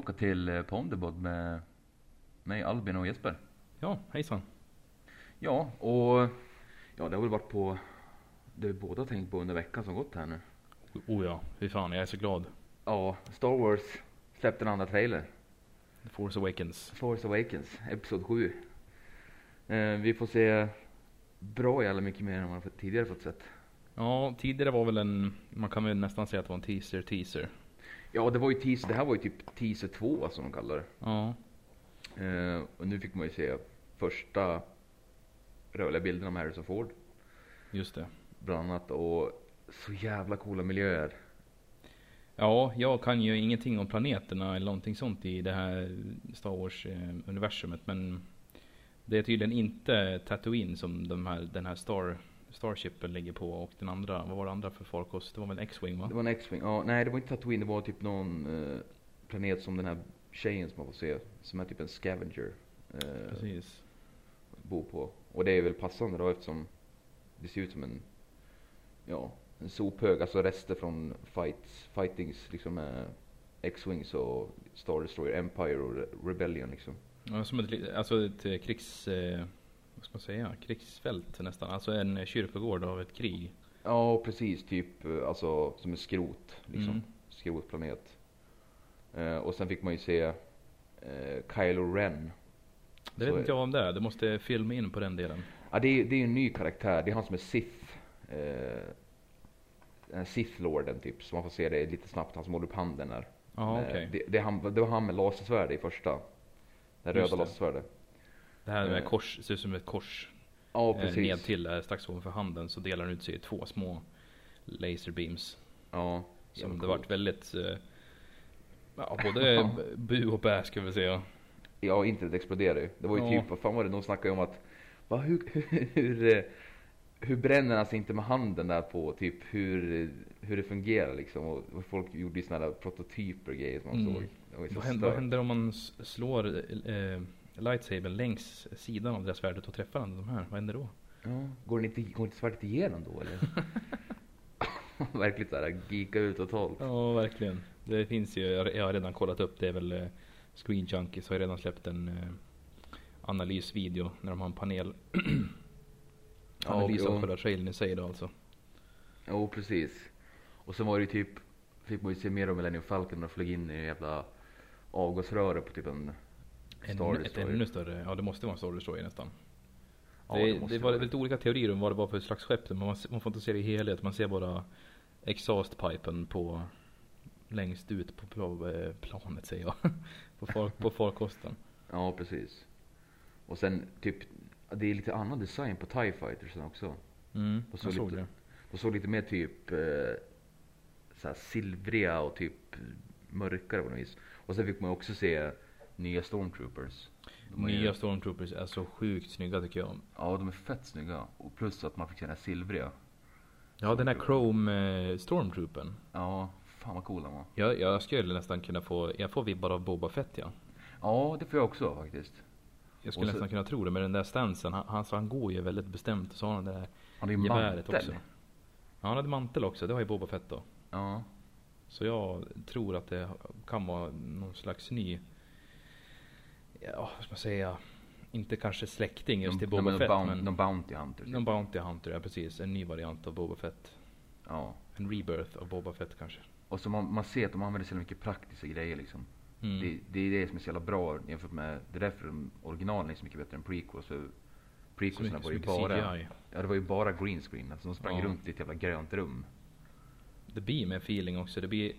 tillbaka till eh, Ponderbod med mig Albin och Jesper. Ja, hejsan. Ja, och ja, det har väl varit på det vi båda tänkt på under veckan som gått här nu. Oh ja, fy fan, jag är så glad. Ja, Star Wars släppte en andra trailer. The Force Awakens. Force Awakens, Episod 7. Eh, vi får se bra jävla mycket mer än man fått- tidigare fått sett. Ja, tidigare var väl en, man kan väl nästan säga att det var en teaser teaser. Ja, det var ju teaser, det här var ju typ teaser 2 som de kallar det. Ja, Eh, och nu fick man ju se första rörliga bilderna med Harrison Ford. just det. Bland annat och så jävla coola miljöer. Ja, jag kan ju ingenting om planeterna eller någonting sånt i det här Star Wars-universumet. Men det är tydligen inte Tatooine som de här, den här Star, Starshipen ligger på. Och den andra, vad var det andra för farkost? Det var väl en X-Wing va? Det var en X-Wing. Ja, nej, det var inte Tatooine. Det var typ någon eh, planet som den här tjejen som man får se. Som är typ en scavenger. Eh, Precis. bor på. Och det är väl passande då eftersom det ser ut som en, ja, en sophög. Alltså rester från fights, fightings liksom med X-Wings och Star Destroyer Empire och Re- Rebellion liksom. Ja, som ett, alltså ett eh, krigs... Eh, vad ska man säga? Krigsfält nästan. Alltså en kyrkogård av ett krig. Ja, precis. Typ eh, alltså som en skrot. Liksom. Mm. Skrotplanet. Eh, och sen fick man ju se eh, Kylo Ren. Det vet inte jag om det är. Det måste filma in på den delen. Ja, det är, det är en ny karaktär. Det är han som är Sith. Eh, Sith-lorden typ. Så man får se det lite snabbt. Han som håller upp handen där. Ja, Eh, okej. det, det, han, det var han med lasersvärd i första. Det röda det. lasersvärdet. Det här med Eh. kors, ser ut som ett kors. Ja, Eh, precis. ned till där, strax ovanför handen så delar den ut sig i två små laserbeams. Ja, Som det coolt. vart väldigt, eh, ja både bu och bä ska vi säga. Ja, internet exploderade ju. Det var ju Ja. typ, vad fan var det, de snackade ju om att, va, hur, hur, hur, eh, hur bränner han sig inte med handen där på, typ hur, eh, hur det fungerar liksom. Och folk gjorde ju såna där prototyper och grejer som man Mm. såg. Så Vad händer, vad händer om man slår eh, lightsabern längs sidan av deras svärdet och träffar den, de här? Vad händer då? Ja, går, inte, går inte svärdet igenom då eller? Verkligen såhär, geeka ut totalt. Ja, verkligen. Det finns ju, jag har redan kollat upp, det är väl eh, Screen Junkies har redan släppt en eh, analysvideo när de har en panel. Analys jo. av själva trailern i sig då alltså. Jo, precis. Och sen var det ju typ, fick man ju se mer om Millennium Falcon när de flög in i jävla avgasröret på typ en En, Star ett Destroyer. ännu större, ja det måste vara en Star Destroyer nästan. Ja, det, det det var lite olika teorier om vad det var för slags skepp. Men man, man får inte se det i helhet. Man ser bara exhaustpipen på längst ut på eh, planet säger jag. på, far, på farkosten. Ja, precis. Och sen typ, det är lite annan design på TIE Fightersen också. Mm, Och så jag såg lite- det. De såg lite mer typ eh, så silvriga och typ mörkare på något vis. Och sen fick man också se nya Stormtroopers. Är ju- Nya Stormtroopers är så sjukt snygga tycker jag. Ja, de är fett snygga. Och plus att man fick se den här silvriga. Ja den här Chrome eh, Stormtroopen. Ja, fan vad cool den var. Jag, jag skulle nästan kunna få, jag får vibbar av Boba Fett ja. Ja, det får jag också faktiskt. Jag skulle så- nästan kunna tro det med den där stansen. Han, han, han går ju väldigt bestämt och så har han det där Han ju geväret mantel. också. Ja han hade mantel också, det har ju Boba Fett då. Ja. Så jag tror att det kan vara någon slags ny, ja vad ska man säga, inte kanske släkting just till Boba Fett boun- men Någon Bounty Hunter. typ. någon Bounty Hunter, ja precis. En ny variant av Boba Fett. Ja. En rebirth av Boba Fett kanske. Och så man, man ser att de använder så mycket praktiska grejer liksom. Mm. Det, det är det som är så jävla bra jämfört med, det är därför originalen är så mycket bättre än prequels. Mycket, var ju bara, CGI. ja det var ju bara green screen. Alltså de sprang Ja. runt i ett jävla grönt rum. Det blir med feeling också. Det blir,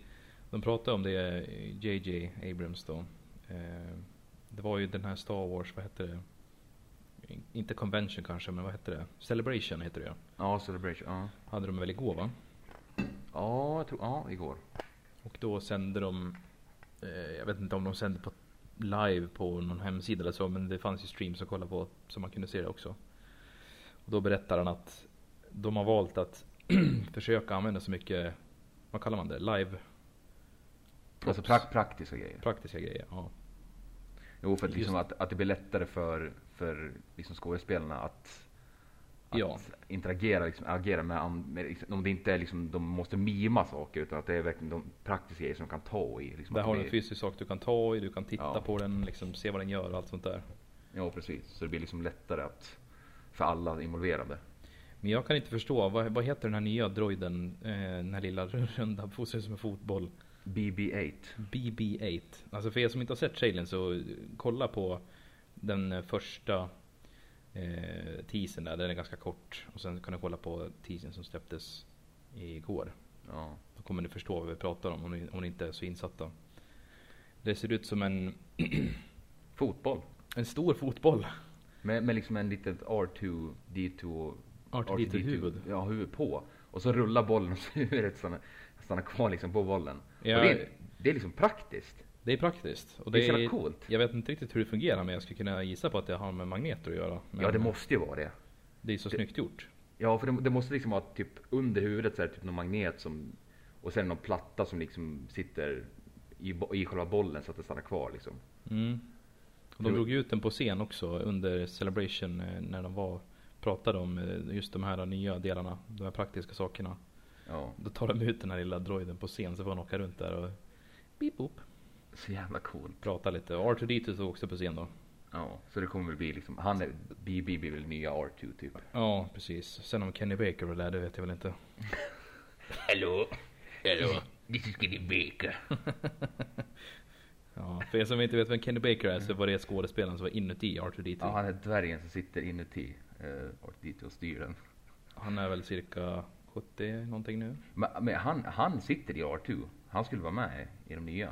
de pratar om det, JJ Abrams då. Eh, det var ju den här Star Wars, vad hette det? In- Inte Convention kanske, men vad hette det? Celebration heter det ja. Celebration. Ja, Hade de väl igår va? ja jag tror, ja igår. Och då sände de, eh, jag vet inte om de sände på live på någon hemsida eller så, men det fanns ju streams att kolla på så man kunde se det också. Och då berättar han att de har valt att försöka använda så mycket, vad kallar man det, live Alltså prak, praktiska grejer. praktiska grejer. Ja. Jo, för att, liksom att, att det blir lättare för, för liksom skådespelarna att, Att Ja. interagera, liksom, agera med, med liksom, om det inte är liksom, de måste mima saker utan att det är verkligen de praktiska grejer som de kan ta i. Liksom, Där har du en fysisk sak du kan ta i, du kan titta Ja. på den, liksom se vad den gör och allt sånt där. Ja precis, så det blir liksom lättare att för alla involverade. Men jag kan inte förstå, vad, vad heter den här nya droiden, eh, den här lilla runda, ut som en fotboll. BB-8. BB-8. Alltså för er som inte har sett trailern så kolla på den första eh, teasern där, den är ganska kort. Och sen kan du kolla på teasern som släpptes igår. Ja. Då kommer ni förstå vad vi pratar om, om ni, om ni inte är så insatta. Det ser ut som en, Fotboll. en stor fotboll. Med, med liksom en litet R2, D2 R2D2 huvud. Ja, huvud på. Och så rullar bollen och så huvudet stannar, stannar kvar liksom på bollen. Ja. Och det, är, det är liksom praktiskt. Det är praktiskt. Och Det är så jävla coolt. Jag vet inte riktigt hur det fungerar men jag skulle kunna gissa på att det har med magneter att göra. Men Ja, det måste ju vara det. det är så snyggt gjort. Ja, för det, det måste liksom vara typ under huvudet så är det typ någon magnet som och sen någon platta som liksom sitter i, i själva bollen så att det stannar kvar liksom. Mm. Och de drog ut den på scen också under Celebration eh, när de var pratade om eh, just de här nya delarna, de här praktiska sakerna. Ja, Då tar de ut den här lilla droiden på scen så får han åka runt där och beep boop, så jävla coolt. prata lite. Och R2D2 stod också på scen då. Ja, så det kommer väl bli liksom, han är, BB blir väl nya R2 typ. Ja, precis. Sen om Kenny Baker var där, det vet jag väl inte. Hello, hello, this is Kenny Baker. Ja, för er som inte vet vem Kenny Baker är så var det skådespelaren som var inuti R2D2. Ja, han är dvärgen som sitter inuti uh, R2 och styr den. Han är väl cirka 70 någonting nu. Men, men han, han sitter i R2. Han skulle vara med i de nya.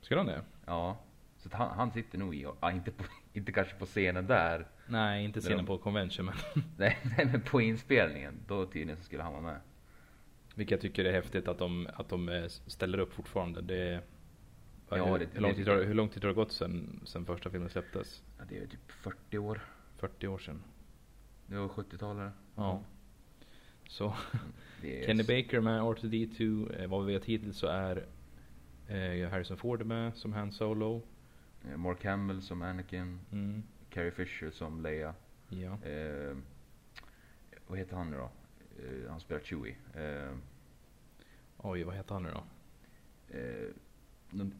Ska han det? Ja, så han, han sitter nog i, ja, inte, på, inte kanske på scenen där. Nej, inte scenen de- på convention men Nej, nej, men på inspelningen. Då tydligen så skulle han vara med. Vilket jag tycker är häftigt att de, att de eh, ställer upp fortfarande. Det, Ja, hur, det- hur, lång tid har, hur lång tid har det gått sen, sen första filmen släpptes? Ja, det är typ 40 år. 40 år sedan. Det var 70-talare. Ja. Så Kenny Baker med R2D2. Eh, vad vi vet hittills så är eh, Harrison Ford med som Han Solo. eh, Mark Hamill som Anakin. Mm. Carrie Fisher som Leia. Ja. Eh, vad heter han nu då? Eh, han spelar Chewie. Eh, Oj, vad heter han nu då?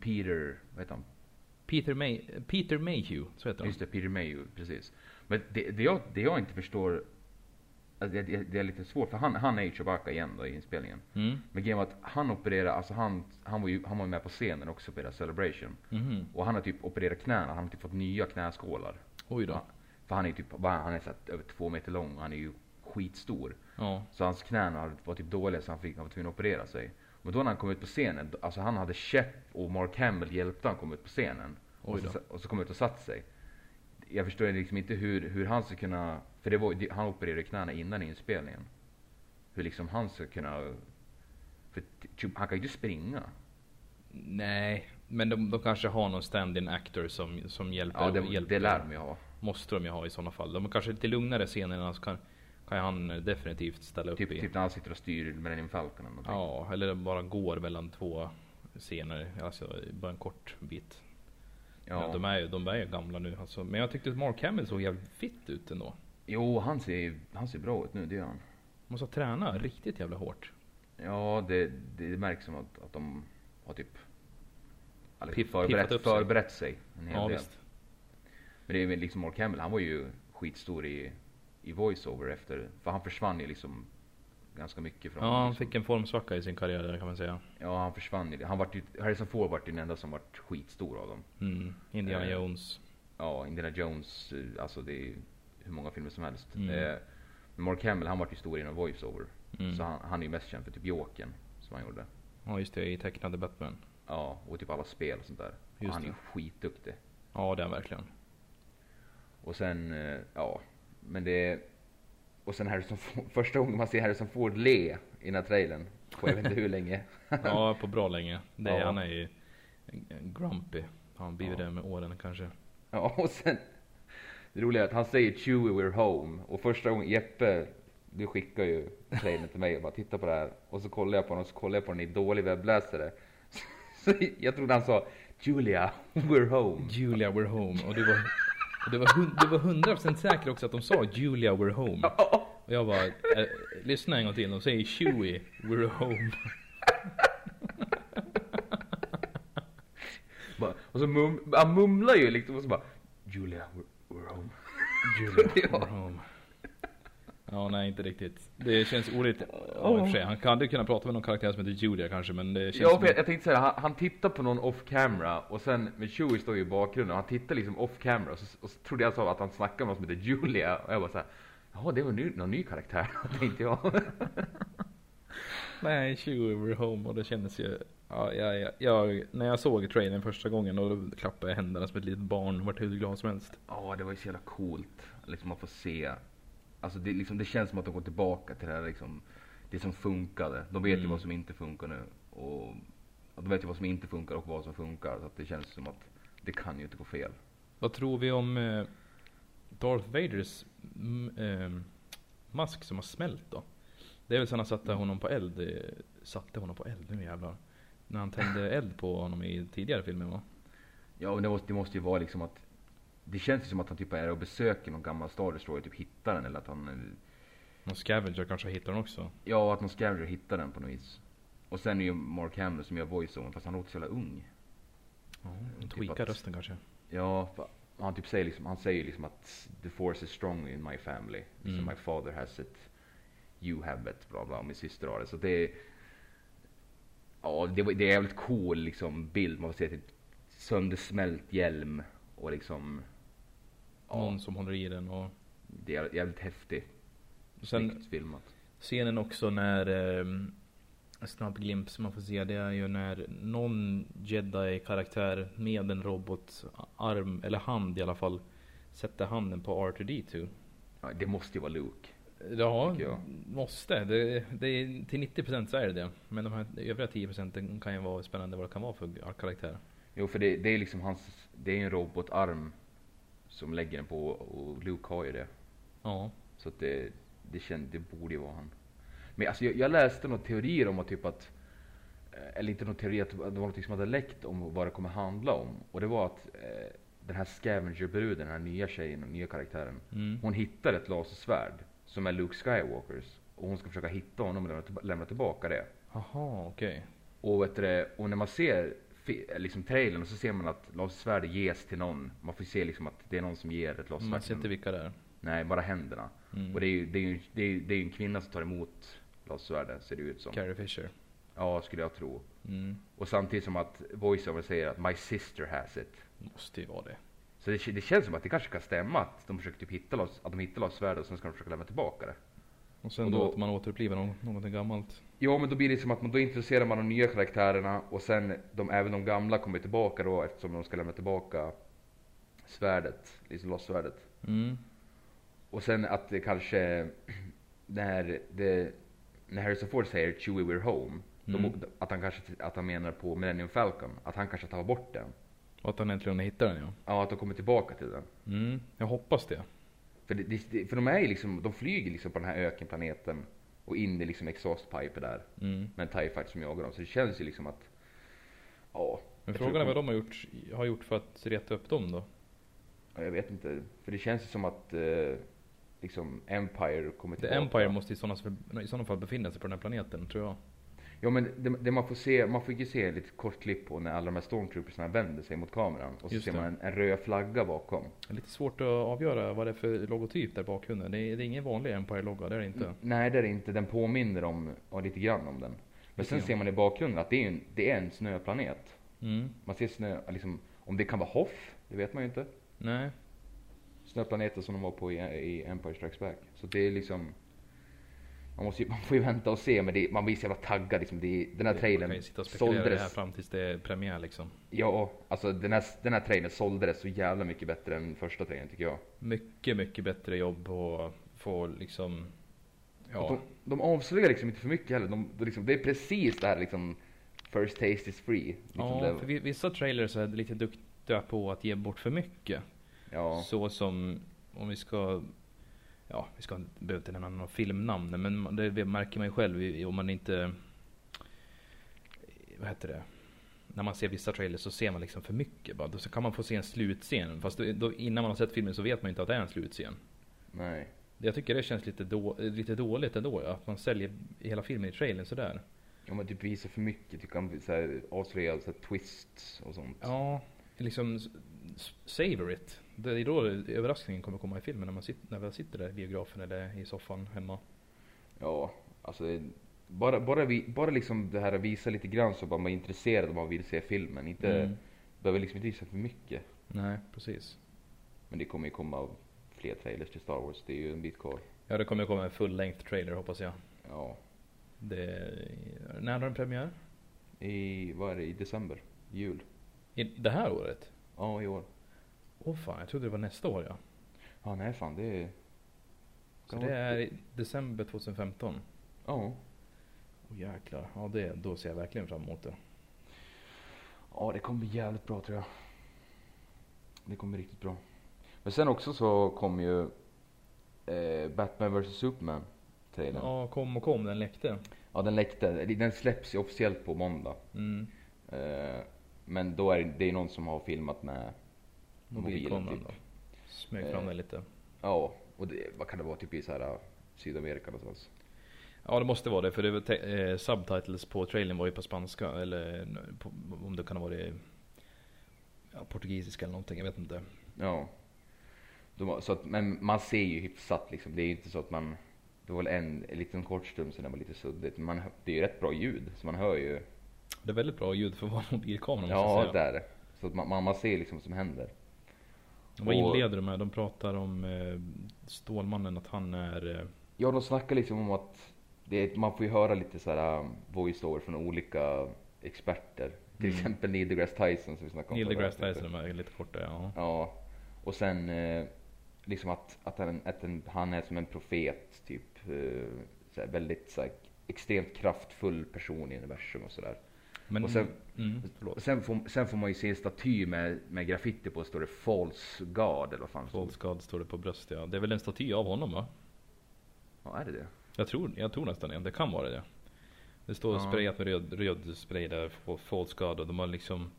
Peter, vad heter han? Peter, May, Peter Mayhew, så heter han. Just det, Peter Mayhew, precis. Men det, det, jag, det jag inte förstår, alltså det, det, är lite svårt för han, han är ju Chewbacca igen då i inspelningen. Mm. Men grejen var att han opererade, alltså han, han var ju han var med på scenen också på deras Celebration. Mhm. Och han har typ opererat knäna, han har typ fått nya knäskålar. Oj då. Ja, För han är typ, vad är han han är så här över två meter lång och han är ju skitstor. Ja. Så hans knän var typ dåliga så han, fick, han var tvungen att operera sig. Men då när han kom ut på scenen, alltså han hade Shep och Mark Hamill hjälpte han komma ut på scenen. Och så, och så kom ut och satt sig. Jag förstår liksom inte hur, hur han ska kunna, för det var, han opererade knäna innan inspelningen. Hur liksom han ska kunna, för typ, han kan ju inte springa. Nej, men de, de kanske har någon stand-in actor som, som hjälper. Ja det, hjälper. det lär de ju ha. Måste de ju ha i sådana fall. De har kanske lite lugnare scener så kan, kan han definitivt ställa upp Typ, i. typ när han sitter och styr Millennium Falcon eller någonting. Ja, eller bara går mellan två scener. Alltså bara en kort bit. Ja. Ja. de, är ju, de är ju gamla nu alltså. Men jag tyckte att Mark Hamill såg jävligt fit ut ändå. Jo, han ser, han ser bra ut nu, det gör han. Måste ha tränat riktigt jävla hårt. Ja, det, det märks som att, att de har typ eller Piff- förberett, sig. förberett sig en hel Ja, del. visst. Men det är liksom Mark Hamill, han var ju skitstor i, i voiceover efter, för han försvann ju liksom ganska mycket från... Ja, han liksom, fick en formsvacka i sin karriär där kan man säga. Ja, han försvann ju. Han vart ju, Harrison Ford vart ju den enda som vart skitstor av dem. Mm. Indiana Eh, Jones. Ja, Indiana Jones, eh, alltså det är hur många filmer som helst. Mm. Eh, Mark Hamill, han vart ju stor inom voiceover. Mm. Så han, han är ju mest känd för typ Jokern, som han gjorde. Ja just det, i tecknade Batman. Ja, och typ alla spel och sånt där. Just han är det. ju skitduktig. Ja det är han verkligen. Och sen, eh, ja, men det... Och sen Harrison Ford, första gången man ser Harrison Ford le i den här trailern, på jag vet inte hur länge. Ja, på bra länge. Det är, Ja. Han är ju grumpy. Han blivit Ja. det med åren kanske. Ja, och sen, det roliga är att han säger Chewie we're home. Och första gången, Jeppe, du skickar ju trailern till mig och bara titta på det här. Och så kollar jag på den och så kollar jag på den i dålig webbläsare. Så jag trodde han sa Julia, we're home. Julia we're home. Och du var, och du var, du var 100% säker också att de sa Julia we're home. Och jag bara, eh, lyssna en gång till. De säger Chewie, we're home. Och så mum, han mumlar ju liksom och så bara Julia, we're, we're home. Julia, Ja. we're home. Ja, nej inte riktigt. Det känns orätt. Ja, i och för sig. Han hade kunnat prata med någon karaktär som heter Julia kanske, men det känns Ja, jag, jag tänkte säga han, han tittar på någon off camera och sen med Chewie står ju i bakgrunden och han tittar liksom off camera och så, och så trodde jag så att han snackade med någon som heter Julia och jag bara såhär Jaha, det var ny, någon ny karaktär, tänkte jag. Nej, 20 we're home och det kändes ju Ja, jag, jag, när jag såg trailern första gången och då klappade jag händerna som ett litet barn och vart hur glad som helst. Ja, det var ju så jävla coolt. Liksom man får se. Alltså det, liksom, det känns som att de går tillbaka till det här liksom, det som funkade. De vet ju Mm. vad som inte funkar nu. Och, och de vet ju vad som inte funkar och vad som funkar. Så att det känns som att det kan ju inte gå fel. Vad tror vi om eh, Darth Vaders mm, eh, mask som har smält då? Det är väl sen han satte honom på eld, satte honom på eld, nu jävlar. När han tände eld på honom i tidigare filmer va? Ja, och det måste, det måste ju vara liksom att det känns ju som att han typ är och besöker någon gammal Star Destroyer, typ hittar den eller att han... Någon scavenger kanske hittar den också. Ja, att någon scavenger hittar den på något vis. Och sen är ju Mark Hamill som gör voice-overn fast han låter så jävla ung. Ja, Typ tweaka att- rösten kanske. Ja, han typ säger liksom, han säger liksom att the force is strong in my family. Mm. So my father has it, you have it, bla bla, min syster har det. Så det är, ja det, det är en jävligt cool liksom bild. Man får se typ söndersmält hjälm och liksom, ja, Någon som håller i den och det är jävligt häftigt. sen Snyggt filmat. scenen också när eh, snabb glimt som man får se det är ju när någon jedi-karaktär med en robotarm, eller hand i alla fall, sätter handen på R2D2. Ja, det måste ju vara Luke. Ja, måste. Det, det är, till 90% så är det det. Men de här övriga 10% kan ju vara spännande vad det kan vara för karaktär. Jo, för det, det är liksom hans, det är ju en robotarm som lägger den på och Luke har ju det. Ja. Så att det, det, känd, det borde ju vara han. Men alltså jag, jag läste några teorier om att typ att, eh, eller inte någon teori, att det var något som hade läckt om vad det kommer handla om. Och det var att eh, den här scavengerbruden, den här nya tjejen, den nya karaktären. Mm. Hon hittar ett lasersvärd som är Luke Skywalkers. Och hon ska försöka hitta honom och lämna, tillba- lämna tillbaka det. Jaha, okej. Och, vet du, det, och när man ser liksom trailern så ser man att lasersvärdet ges till någon. Man får se liksom att det är någon som ger ett lasersvärd. Man till ser inte vilka det är. Nej, bara händerna. Mm. Och det är ju det är, ju- det är, ju- det är en kvinna som tar emot lasersvärdet ser det ut som. Carrie Fisher. Ja, skulle jag tro. Mm. Och samtidigt som att voiceover säger att my sister has it. Måste ju vara det. Så det, det känns som att det kanske kan stämma att de försöker typ hitta las, att de hittar lasersvärdet och sen ska de försöka lämna tillbaka det. Och sen Och då, då- att man återupplivar någon, någonting gammalt. Ja, men då blir det som att man då introducerar man de nya karaktärerna och sen de, även de gamla kommer tillbaka då eftersom de ska lämna tillbaka svärdet, liksom lasersvärdet. Mm. Och sen att det kanske, när, det, när Harrison Ford säger Chewie we're home, Mm. de, att, han kanske, att han menar på Millennium Falcon, att han kanske tar bort den. Och att han äntligen hittar den ja. Ja, att de kommer tillbaka till den. Mm. Jag hoppas det. För, det, det, för de är ju liksom, de flyger liksom på den här ökenplaneten och in i liksom exhaustpiper där. Mm. Med en TIE fighter som jagar dem. Så det känns ju liksom att, ja. Men frågan är vad de har gjort, har gjort för att reta upp dem då? Ja, Jag vet inte, för det känns ju som att eh, liksom Empire kommer The tillbaka. Empire måste i sådana, i sådana fall befinna sig på den här planeten, tror jag. Ja men det, det man får se, man får ju se ett litet kort klipp på när alla de här stormtroopersna vänder sig mot kameran. Och så Just ser det. man en, en röd flagga bakom. Det är lite svårt att avgöra vad det är för logotyp där bakgrunden. Det är, det är ingen vanlig Empire-logga, det är det inte. Nej det är det inte, den påminner om, ja, lite grann om den. Men Lite sen ser man i bakgrunden att det är en, det är en snöplanet. Mm. Man ser snö, liksom, om det kan vara Hoth, det vet man ju inte. Nej. Snöplaneten som de var på i, i Empire Strikes Back. Så det är liksom, man, måste ju, man får ju vänta och se men det, man blir så jävla taggad liksom. Det, den här Man trailern kan ju sitta och spekulera det här såldes. fram tills det är premiär liksom. Ja, alltså den här, den här trailern såldes så jävla mycket bättre än första trailern tycker jag. Mycket, mycket bättre jobb att få liksom... Ja, De, de avslöjar liksom inte för mycket heller. De, de liksom, det är precis det här liksom, first taste is free. Liksom ja det, för vi- vissa trailers är lite duktiga på att ge bort för mycket. ja. Så som om vi ska Ja, vi ska behöver inte nämna några filmnamn men det märker man ju själv om man inte Vad heter det? När man ser vissa trailers så ser man liksom för mycket bara. Då så kan man få se en slutscen fast då, innan man har sett filmen så vet man inte att det är en slutscen. Nej. Jag tycker det känns lite, då, lite dåligt ändå. Att man säljer hela filmen i trailern sådär. Ja men typ visar för mycket, du kan så här, avslöja så här, twists och sånt. Ja, liksom savor it. Det är då överraskningen kommer komma i filmen när man sitter, när vi sitter där i biografen eller i soffan hemma. Ja, alltså det- bara, bara, vi, bara liksom det här att visa lite grann så man är intresserad om man vill se filmen. Inte, Mm. behöver liksom inte visa för mycket. Nej, precis. Men det kommer ju komma fler trailers till Star Wars, det är ju en bit kvar. Ja, det kommer komma en full length trailer hoppas jag. Ja, Det, när har den premiär? i, vad är det, i december? Jul? I det här året? Ja, i år. Åh fan, jag trodde det var nästa år ja. Ja, nej fan det är... Så det är i december 2015. Ja. Åh jäklar. Ja, det, då ser jag verkligen fram emot det. Ja, det kommer bli jävligt bra tror jag. Det kommer bli riktigt bra. Men sen också så kom ju eh, Batman vs Superman trailern. Ja. Ja, kom och kom, den läckte. den läckte. Den släpps ju officiellt på måndag. Mm. Eh, men då är det, det är någon som har filmat med mobilen Mobilkameran typ. Smög fram Eh. den lite. Ja, och det, vad kan det vara? Typ i så här uh, Sydamerika någonstans. Ja, det måste vara det. För det var eh, subtitles på trailern var ju på spanska. Eller på, om det kan ha varit ja, portugisiska eller någonting. Jag vet inte. Ja. Har- så att, men man ser ju hyfsat liksom. Det är ju inte så att man... Det var väl en, en liten kort stund sedan det var lite suddigt. Men man, det är ju rätt bra ljud. Så man hör ju... Det är väldigt bra ljud för att vara mobilkamera måste Ja, jag säga. där. Så att man, man, man ser liksom vad som händer. Vad inleder de med? De pratar om eh, Stålmannen, att han är... Eh, Ja, de snackar liksom om att det är, man får ju höra lite så här um, voice-over från olika experter. Till Mm. exempel Neil deGrasse Tyson som vi snackade om Neil deGrasse. Tyson är lite kortare, ja. Ja, och sen eh, liksom att, att, han, att en, han är som en profet, typ. Eh, så här, väldigt så här, extremt kraftfull person i universum och sådär. Men, Och sen- mm. Sen får, sen får man ju se en staty med, med graffiti på, står det False God eller vad fan? False God står det på bröstet, ja. Det är väl en staty av honom va? Ja, är det det? Jag tror, jag tror nästan det. Det kan vara det. Det står Ja. sprayat med röd, röd spray där på False God och de har liksom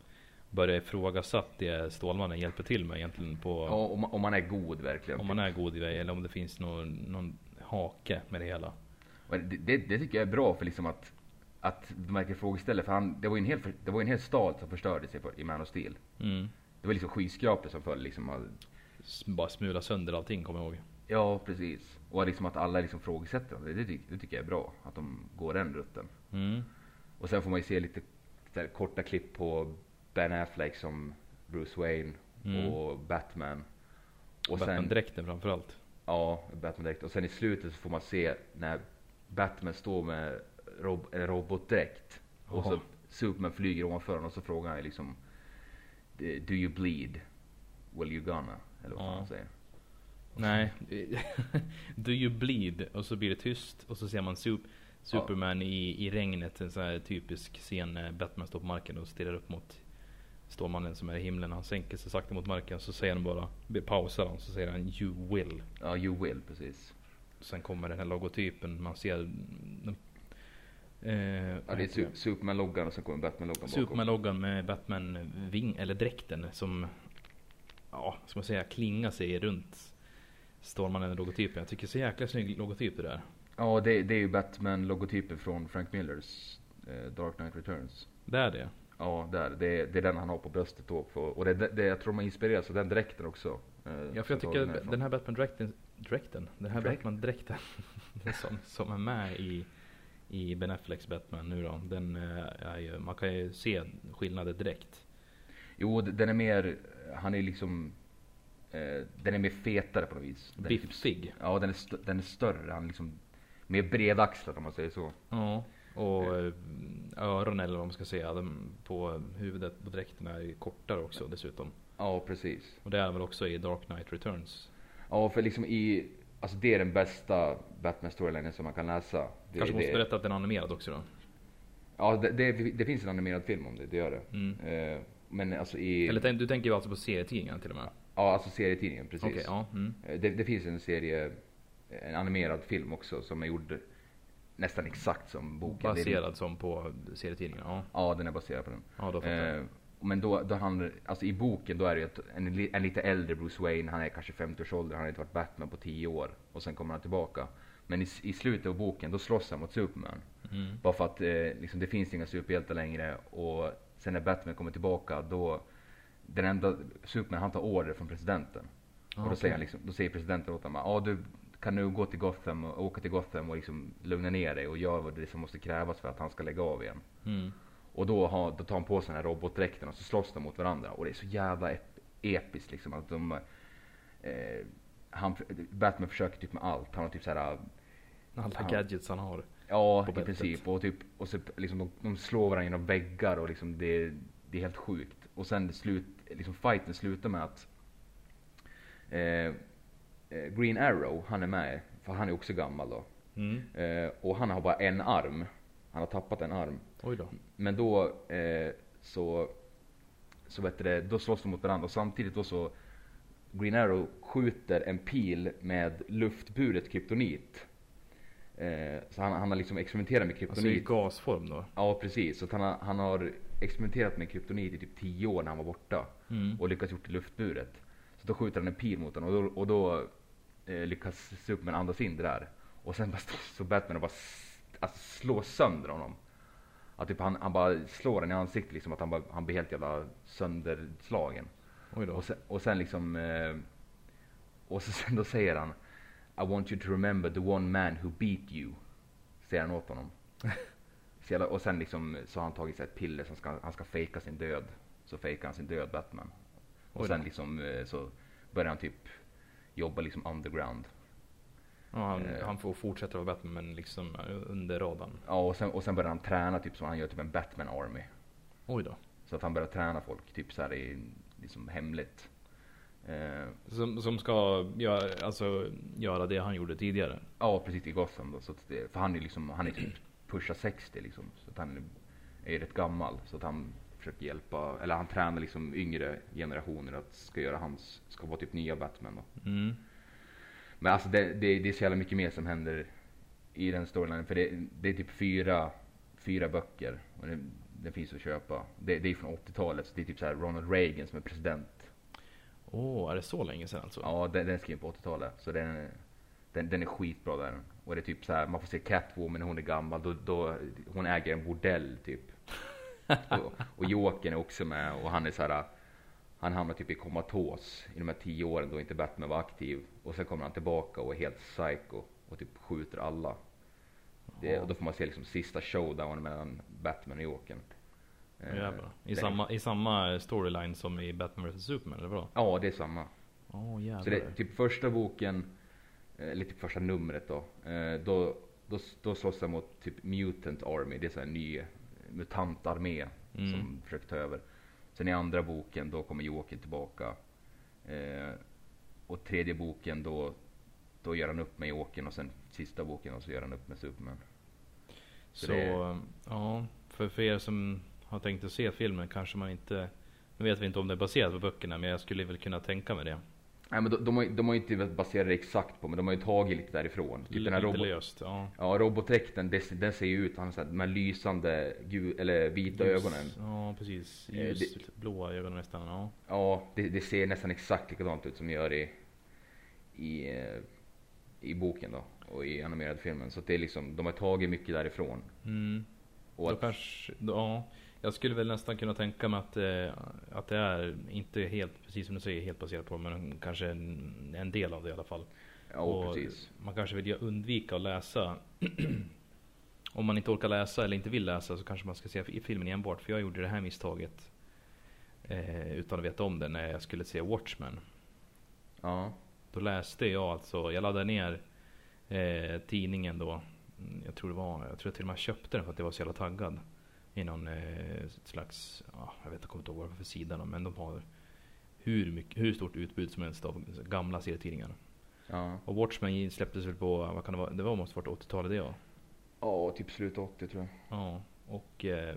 börjat ifrågasatt det Stålmannen hjälper till med egentligen på Ja, om, man- om man är god verkligen. om man är god i det eller om det finns någon, någon hake med det hela. Det, det, det tycker jag är bra för liksom att, att de verkligen frågeställer. För han, det var en hel, det var en hel stad som förstördes i, Man of Steel. Mm. Det var liksom skyskrapor som föll liksom. Bara smula sönder allting kommer jag ihåg. Ja, precis. Och liksom att alla liksom frågesätter. Det, det, det tycker jag är bra. Att de går den rutten. Mm. Och sen får man ju se lite här, korta klipp på Ben Affleck som Bruce Wayne Mm. och Batman. Och Batman-dräkten framförallt. ja, Batman direkt. Och sen i slutet så får man se när Batman står med rob, robotdräkt. Och så. Superman flyger ovanför honom och så frågar han liksom Do you bleed? Well you gonna? Eller vad Ja. han säger. Nej. Do you bleed? Och så blir det tyst och så ser man Sup Superman i, i regnet. En sån här typisk scen när Batman står på marken och stirrar upp mot Stålmannen som är i himlen. Han sänker sig sakta mot marken. Så säger han bara, pausar han så säger han You will. Ja, you will, precis. Sen kommer den här logotypen. Man ser den, eh, Ja, det är Su- Superman-loggan och sen kommer Batman-loggan bakom. Superman-loggan med Batman-ving, eller dräkten som, ja, ska man säga, klingar sig runt Stålmannen-logotypen. Jag tycker det är så jäkla snygg logotyp det där. Ja, det, det är ju Batman-logotypen från Frank Millers eh, Dark Knight Returns. Det är det. Ja, där. Det, är- det är den han har på bröstet då. På, och det, det, det, jag tror de har inspirerats av den dräkten också. eh, Ja, för jag tycker den här Batman-dräkten, dräkten, den här Dräkt? Batman-dräkten som, som är med i, i Ben Afflecks Batman nu då. Den eh, är ju, man kan ju se skillnader direkt. Jo, den är mer, han är liksom, eh, den är mer fetare på något vis. Den typ- Biffig. Ja, den är, st- den är större. Han är liksom mer bredaxlad om man säger så. Ja. Och eh, öronen eller vad man ska säga, de, på huvudet på dräkten är kortare också dessutom. Ja, precis. Och det är väl också i Dark Knight Returns. Ja, för liksom i, alltså det är den bästa Batman-storylinen som man kan läsa. Det, Kanske måste det, berätta att den är animerad också då. Ja, det, det, det finns en animerad film om det, det gör det. Mm. Eh, men alltså i, Eller du tänker ju alltså på serietidningarna till och med? ja alltså serietidningen precis. Okej, ja. Mm. Eh, Det, det finns en serie, en animerad film också som är gjord nästan exakt som boken. Baserad som på serietidningarna? Ja, Ja, den är baserad på den. ja då. Eh, Men då, då han, alltså i boken då är det ett, en, en lite äldre Bruce Wayne, han är kanske 50-årsåldern, han har inte varit Batman på 10 år och sen kommer han tillbaka. Men i, i slutet av boken då slåss han mot Superman. Mm. Bara för att eh, liksom, det finns inga superhjältar längre och sen när Batman kommer tillbaka då, den enda, Superman han tar order från presidenten. Ah, och då okej. säger, han liksom, då säger presidenten åt honom, ja du kan nu gå till Gotham och åka till Gotham och liksom lugna ner dig och göra vad det som måste krävas för att han ska lägga av igen. Mm. Och då, har, då tar han på sig den här robotdräkten och så slåss de mot varandra. Och det är så jävla ep- episkt liksom att de... Eh, han, Batman försöker typ med allt. Han har typ såhär... Alla Ja. gadgets han har. Ja, i princip. Och, typ, och så liksom de, de slår varandra genom väggar och liksom det, det är helt sjukt. Och sen slut, liksom fighten slutar med att eh, eh, Green Arrow, han är med. För han är också gammal då. Mm. Eh, och han har bara en arm. Han har tappat en arm. Oj då. Men då eh, så, så vet du det, då slåss de mot varandra och samtidigt då så Green Arrow skjuter en pil med luftburet kryptonit. Eh, så han, han har liksom experimenterat med Alltså i kryptonit. gasform då. ja precis, så han, har, han har experimenterat med kryptonit i typ 10 år när han var borta. Mm. Och lyckats gjort det luftburet. Så då skjuter han en pil mot honom och då, och då eh, lyckas Superman andas in det där. Och sen bara så Batman och bara alltså, slår sönder honom. Att typ han, han bara slår den i ansiktet liksom, att han, bara, han blir helt jävla sönderslagen. Och sen, och sen liksom, eh, och så, sen då säger han I want you to remember the one man who beat you. Säger han åt honom. Så jävla, och sen liksom så har han tagit sig ett piller som ska, han ska fejka sin död. Så fejkar han sin död Batman. Och sen liksom eh, så börjar han typ jobba liksom underground. Ja, han, eh. han får fortsätta vara Batman men liksom eh, under radarn. Ja och sen, och sen börjar han träna typ som han gör typ en Batman Army. Oj då. Så att han börjar träna folk typ så här i, liksom hemligt. Eh, Som, som ska göra, alltså, göra det han gjorde tidigare. Ja, precis i Gotham då. Så det, för han är liksom, han är typ pusha 60 liksom. Så att han är ju rätt gammal. Så att han försöker hjälpa, eller han tränar liksom yngre generationer att ska göra hans, ska vara typ nya Batman då. Mm. Men alltså det, det, det är så jävla mycket mer som händer i den storylinen. För det, det är typ fyra, fyra böcker. Och det, det finns att köpa. Det, det är från 80-talet. Så det är typ så här Ronald Reagan som är president. Åh, är det så länge sedan alltså? Ja, den, den skriven på 80-talet. Så den, den, den är skitbra där. Och det är typ så här, man får se Catwoman när hon är gammal. Då, då, hon äger en bordell typ. och, och Jokern är också med och han är så här. Han hamnar typ i komatos i de här tio åren då inte Batman var aktiv. Och sen kommer han tillbaka och är helt psycho och typ skjuter alla. Det, och då får man se liksom sista showdown mellan Batman och Jokern. Eh, jävlar. I, samma, I samma storyline som i Batman vs Superman, eller vadå? Ja, det är samma. Jävlar. Så det typ första boken, eh, eller typ första numret då, eh, då, då, då slåss han mot typ Mutant Army, det är så här en ny mutantarmé Mm. som försöker ta över. Sen i andra boken då kommer Joker tillbaka. Eh, och tredje boken då, då gör han upp med Jokern och sen sista boken och så gör han upp med Superman. Så, Så det- ja. För, för er som har tänkt att se filmen kanske man inte Nu vet vi inte om det är baserat på böckerna men jag skulle väl kunna tänka mig det. Nej men de, de, har, de har ju inte baserat det exakt på men de har ju tagit lite därifrån. Typ den här robot, löst, ja. Ja, robotdräkten, det- den ser ju ut, han har så här, de här lysande gul, eller vita Ljus- ögonen. Ja precis. Eh, Ljus, det- blåa ögon nästan. Ja. Ja, det, det ser nästan exakt likadant ut som det gör i, i, eh, i boken då. Och i animerade filmen. Så att det är liksom, de har tagit mycket därifrån. Mm. Och Då att, kanske, ja. Jag skulle väl nästan kunna tänka mig att, eh, att det är inte helt, precis som du säger, helt baserat på men kanske en, en del av det i alla fall. ja, Och precis. Man kanske vill undvika att läsa Om man inte orkar läsa eller inte vill läsa så kanske man ska se i filmen enbart. För jag gjorde det här misstaget eh, utan att veta om det när jag skulle se Watchmen. Ja, Då läste jag alltså, jag laddade ner eh, tidningen då. Jag tror det var, jag tror jag till och med köpte den för att jag var så jävla taggad. I någon eh, slags, ja, jag vet jag kommer inte ihåg vad det var för sida men de har hur, mycket, hur stort utbud som helst av gamla serietidningar. ja. Och Watchmen släpptes väl på, vad kan det vara? Det var måste varit 80-talet det ja. Ja, typ slut 80 tror jag. Ja, och eh,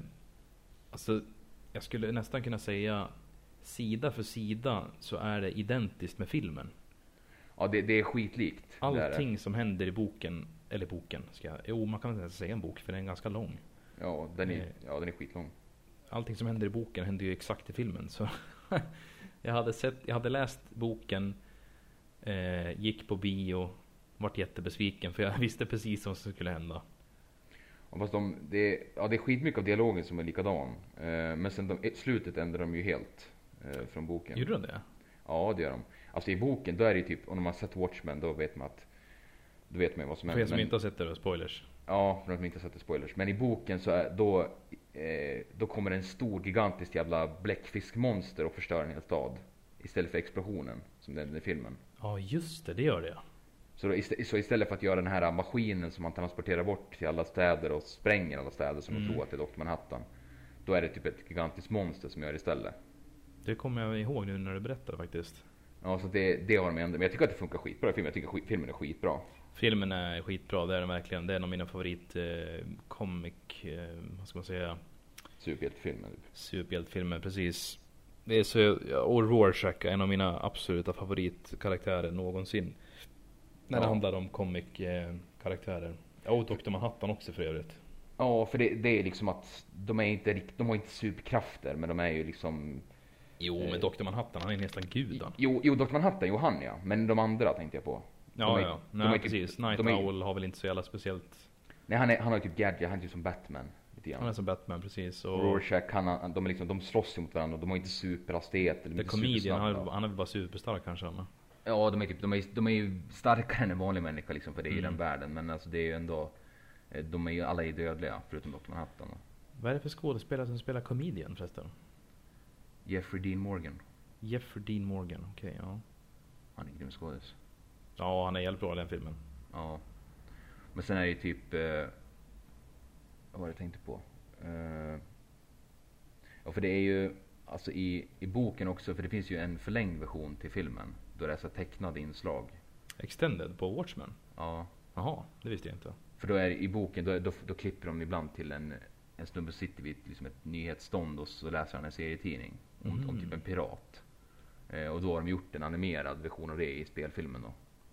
alltså jag skulle nästan kunna säga sida för sida så är det identiskt med filmen. Ja, det, det är skitlikt. det är det. Allting som händer i boken, eller boken, ska jag, jo man kan inte ens säga en bok för den är ganska lång. Ja, den är, Eh. ja, den är skitlång. allting som händer i boken händer ju exakt i filmen. Så jag, hade sett, jag hade läst boken, eh, gick på bio, vart jättebesviken för jag visste precis vad som skulle hända. Och fast de, det, ja, det är skitmycket av dialogen som är likadan. Eh, men sen de, slutet ändrar de ju helt eh, från boken. Gjorde de det? Ja, det gör de. Alltså i boken, då är det ju typ, om man har sett Watchmen, då vet man att då vet man ju vad som För er händer. som Men- inte har sett det då, spoilers. Ja, för de som inte har sett det spoilers. Men i boken så är, då, eh, då kommer en stor gigantisk jävla bläckfiskmonster och förstör en hel stad. Istället för explosionen, som är i filmen. Ja just det, det gör det. Så, då, ist- så istället för att göra den här maskinen som man transporterar bort till alla städer och spränger alla städer som Mm. de tror att det är Dr. Manhattan. Då är det typ ett gigantiskt monster som gör det istället. Det kommer jag ihåg nu när du berättar faktiskt. Ja, så det, det har de ändrat. Men jag tycker att det funkar skitbra i filmen. Jag tycker skit, filmen är skitbra. Filmen är skitbra, det är den verkligen. Det är en av mina favorit eh, comic, eh, vad ska man säga, Superhjältefilmen. Typ. superhjältefilmer. Precis. Det är så, och Rorschach är en av mina absoluta favoritkaraktärer någonsin. När det Ja. handlar om comic eh, karaktärer. Ja, och Dr. Manhattan också för övrigt. Ja, för det, det är liksom att de är inte de har inte superkrafter, men de är ju liksom Jo, Eh. men Dr. Manhattan, han är nästan gud han. Jo, jo Dr. Manhattan, jo han ja. Men de andra tänkte jag på. Ja, är- ja. Nej, typ- precis. Night är- Owl har väl inte så jävla speciellt. Nej, han, är, han har typ gadget, han är typ som Batman. Han är som Batman, precis. Och Rorschach, han, de, är liksom, de slåss mot varandra och de har inte superhastighet. Eller The Comedian, han är, supersnabba. han är väl bara superstark kanske. Men. Ja, de är, typ, de, är, de är ju starkare än en vanlig människa liksom, för det är i Mm. den världen. Men alltså det är ju ändå, eh, de är ju alla är dödliga, förutom Dr. Manhattan. Vad är det för skådespelare som spelar Comedian förresten? Jeffrey Dean Morgan, Jeffrey Dean Morgan, okej ja. han är en grym skådis. Ja, han är jävligt bra i den filmen. Ja. Men sen är det ju typ... Eh, vad var det jag tänkte på? Eh, ja, för det är ju... Alltså i, i boken också, för det finns ju en förlängd version till filmen. Då det är så tecknade inslag. Extended på Watchmen? Ja. Jaha, det visste jag inte. För då är i boken, då, då, då klipper de ibland till en, en snubbe sitter vid liksom ett nyhetsstånd och så läser han en serietidning. Om, om Mhm. typ en pirat. Eh, och då har de gjort en animerad version av det i spelfilmen då.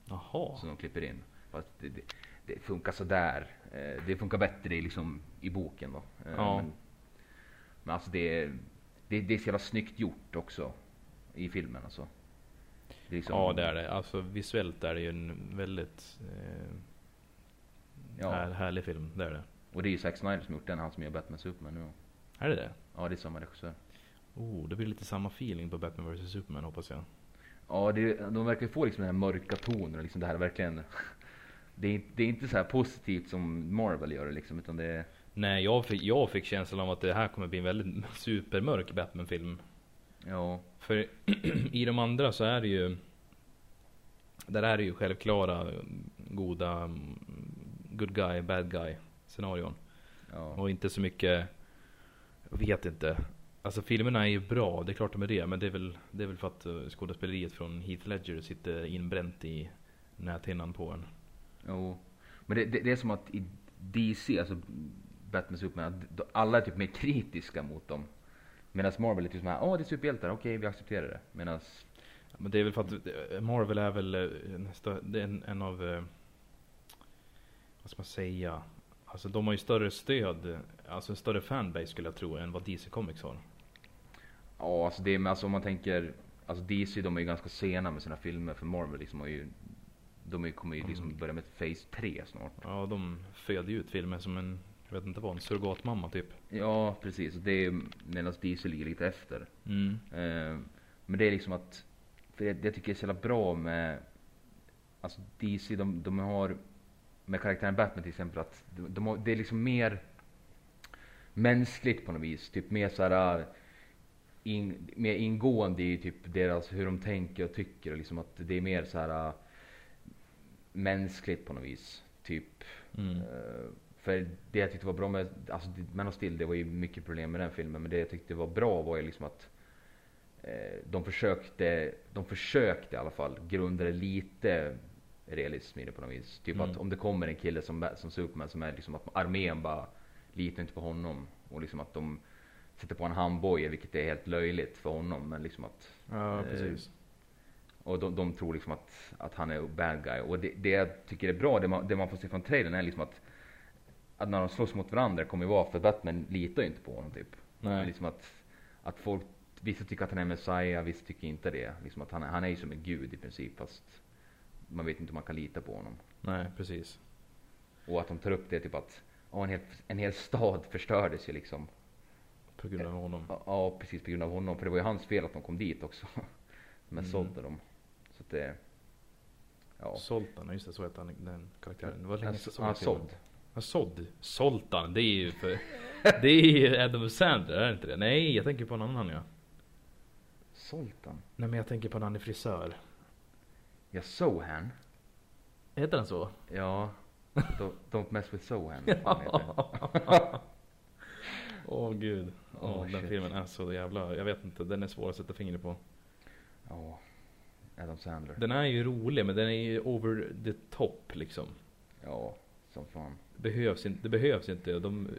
Jaha. som de klipper in. Fast det, det, det funkar sådär. Eh, det funkar bättre i, liksom, i boken då. Eh, Ja. Men, men alltså det, det, det är så jävla snyggt gjort också. I filmen alltså. Det liksom, Ja, det är det. Alltså visuellt är det ju en väldigt eh, Ja. här, härlig film. Det är det. Och det är ju Zack Snyder som gjort den, han som gör Batman Superman nu. Är det det? Ja, det är samma regissör. Oh, det blir lite samma feeling på Batman vs Superman hoppas jag. Ja, det, de verkar få liksom den här mörka tonen. Liksom det här är verkligen... Det är, det är inte så här positivt som Marvel gör liksom, utan det är... Nej, jag fick, jag fick känslan av att det här kommer bli en väldigt supermörk Batman-film. Ja, För i de andra så är det ju Där är det ju självklara goda mm, Good guy, bad guy scenarion. ja. Och inte så mycket Jag vet inte Alltså filmerna är ju bra, det är klart de är det. Men det är väl, det är väl för att eh, skådespeleriet från Heath Ledger sitter inbränt i näthinnan på en. Jo. Men det, det, det är som att i DC, alltså Batman Superman, alla är typ mer kritiska mot dem. Medan Marvel är typ såhär, åh det är superhjältar, okej vi accepterar det. Medan, Men det är väl för att eh, Marvel är väl eh, nästa, det är en, en av Vad ska man säga? Alltså de har ju större stöd, alltså en större fanbase skulle jag tro än vad DC Comics har. Ja alltså det men alltså om man tänker, alltså DC de är ju ganska sena med sina filmer för Marvel liksom har ju, de kommer ju liksom Mm. börja med Phase 3 snart. Ja, de föder ju ut filmer som en, jag vet inte vad, en surrogatmamma typ. Ja precis, det är medan DC ligger lite efter. Mm. Eh, men det är liksom att, för det, det tycker jag är så jävla bra med, alltså DC, de, de har, med karaktären Batman till exempel, att de, de har, det är liksom mer mänskligt på något vis. Typ mer såhär, in, mer ingående i typ deras, hur de tänker och tycker. Och liksom att det är mer så här mänskligt på något vis. Typ. Mm. Eh, för det jag tyckte var bra med, alltså Man of Steel, det var ju mycket problem med den filmen. Men det jag tyckte var bra var ju liksom att eh, de försökte, de försökte i alla fall grunda det lite realism i det på något vis. Typ Mm. att om det kommer en kille som, som Superman som är liksom att armén bara litar inte på honom. Och liksom att de sätter på en handboja vilket är helt löjligt för honom. Men liksom att Ja, Eh, precis. och de, de tror liksom att, att han är bad guy. Och det, det jag tycker är bra, det man, det man får se från trailern är liksom att, att när de slåss mot varandra kommer ju vara för Batman litar ju inte på honom typ. Nej. Liksom att, att folk, vissa tycker att han är Messiah, vissa tycker inte det. Liksom att han, han är ju som en gud i princip fast man vet inte om man kan lita på honom. Nej, precis. Och att de tar upp det typ att ja, en, hel, en hel stad förstördes ju liksom. På grund av honom. Ja, Ja, precis på grund av honom. För det var ju hans fel att de kom dit också. Men Mm. sålde dem. Så att det... Ja. Zoltan, just det, så hette han den karaktären. Det var länge sedan Han jag såg. Ja, sådd. Zoltan, det är ju för... det är ju Adam Sandler, är det inte det? Nej, jag tänker på en annan ja. Zoltan? Nej men jag tänker på en annan frisör. Ja, Sohan. Heter den så? Ja. Don't, don't mess with Sohan. vad Åh gud. Åh, Oh, den shit. filmen är så jävla, jag vet inte, den är svår att sätta fingret på. Ja. Adam Sandler. Den är ju rolig men den är ju over the top liksom. Ja, som fan. Det behövs inte, det behövs inte. De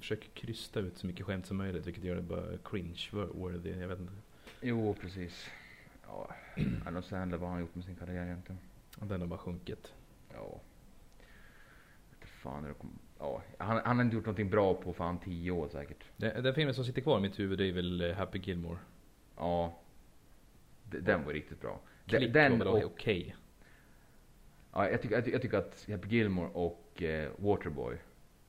försöker krysta ut så mycket skämt som möjligt vilket gör det bara cringe-worthy. Jag vet inte. Jo, precis. Ja, Adam Sandler, vad har han gjort med sin karriär egentligen? Den har bara sjunkit. Ja. Vet fan hur det kom... Ja, han, han har inte gjort någonting bra på fan tio år säkert. Den, den filmen som sitter kvar i mitt huvud är väl eh, Happy Gilmore. Ja. D- Den var riktigt bra. Klick den var okej. ja, jag, tycker, jag, jag tycker att Happy Gilmore och eh, Waterboy.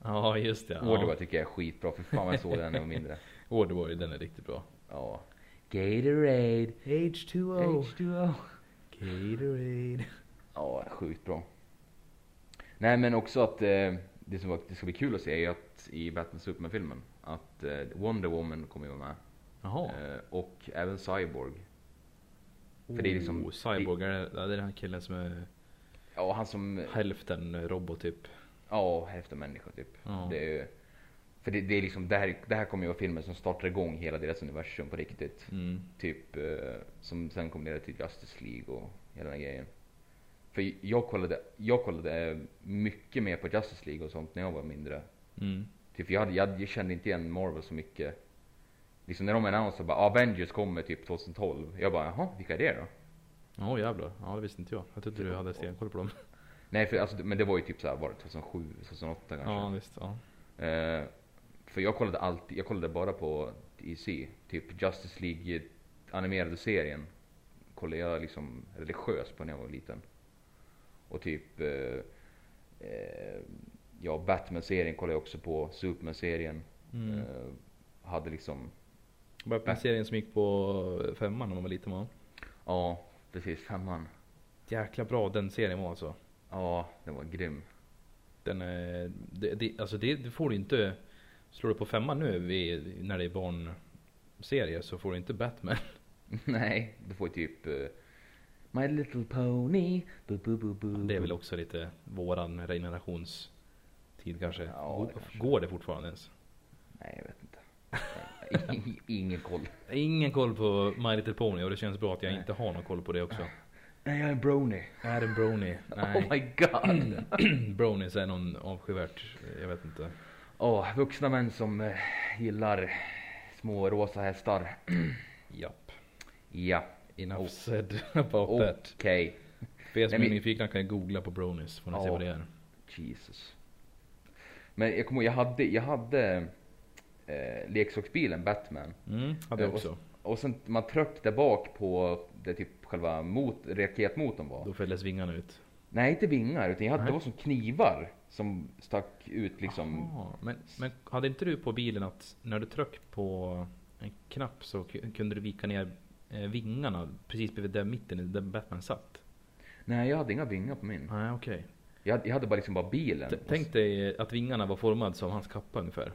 Ja just det. Waterboy Ja. tycker jag är skitbra. För fan vad jag såg den när jag var mindre. Waterboy, den är riktigt bra. Ja. Gatorade. H2O. H2O. Gatorade. Ja, sjukt bra. Nej men också att eh, det som var, det ska bli kul att se är ju att i Batman Superman-filmen att eh, Wonder Woman kommer ju vara med. Jaha. Eh, och även Cyborg. för det är liksom- Oh, Cyborg, är det, är den här killen som är Ja, han som, hälften robot typ. ja, hälften människa typ. Ja. Det är ju, för det, det är liksom, det här, det här kommer ju vara filmen som startar igång hela deras universum på riktigt. Mm. Typ, eh, som sen kommer leda till Justice League och hela den här grejen. För jag kollade, jag kollade mycket mer på Justice League och sånt när jag var mindre. Mm. Typ jag, hade, jag, jag kände inte igen Marvel så mycket. Liksom när de annonserade bara Avengers kommer typ 2012. Jag bara jaha, vilka är det då? Ja jävlar, ja det visste inte jag. Jag trodde du hade stenkoll på dem. Nej för alltså, men det var ju typ såhär, var det 2007, 2008 kanske? Ja visst, ja. Eh, för jag kollade alltid, jag kollade bara på DC. Typ Justice League animerade serien. Kollade jag liksom religiöst på när jag var liten. Och typ, eh, eh, ja Batman-serien kollade jag också på. Superman-serien. Mm. Eh, hade liksom, Batman-serien som gick på femman när man var liten va? ja precis, femman. Jäkla bra den serien var alltså. Ja, den var grym. Den är, det, det, alltså det, det får du inte, slår du på femman nu vid, när det är barnserier så får du inte Batman. Nej, du får typ eh, My little pony, bu, bu, bu, bu, Det är väl också lite våran generationstid kanske. Ja, det kanske. Går det fortfarande ens? Nej, jag vet inte. Ing- Ingen koll. Ingen koll på My Little Pony och det känns bra att jag Nej. inte har någon koll på det också. Nej, jag är en brony. Adam Brony. Oh Nej. my god. Bronies är någon avskyvärt, jag vet inte. Åh, vuxna män som eh, gillar små rosa hästar. Japp. Ja, Enough Oh. said about that. okej. För er som är nyfikna kan googla på Bronies, får ni se Ja. vad det är. Jesus. Men jag kommer ihåg, jag hade, jag hade eh, leksaksbilen Batman. Mm, hade jag Eh, också. Och sen man tryckte bak på det typ själva mot, raketmotorn var. Då fälldes vingarna ut. Nej, inte vingar, utan jag hade, Nej. det var som knivar som stack ut liksom. Aha, men, men hade inte du på bilen att när du tryckte på en knapp så ku- kunde du vika ner vingarna precis bredvid där mitten där Batman satt? Nej, jag hade inga vingar på min. Nej, okej. Jag, hade- jag hade bara liksom bara bilen. T- Tänk dig att vingarna var formade som hans kappa ungefär.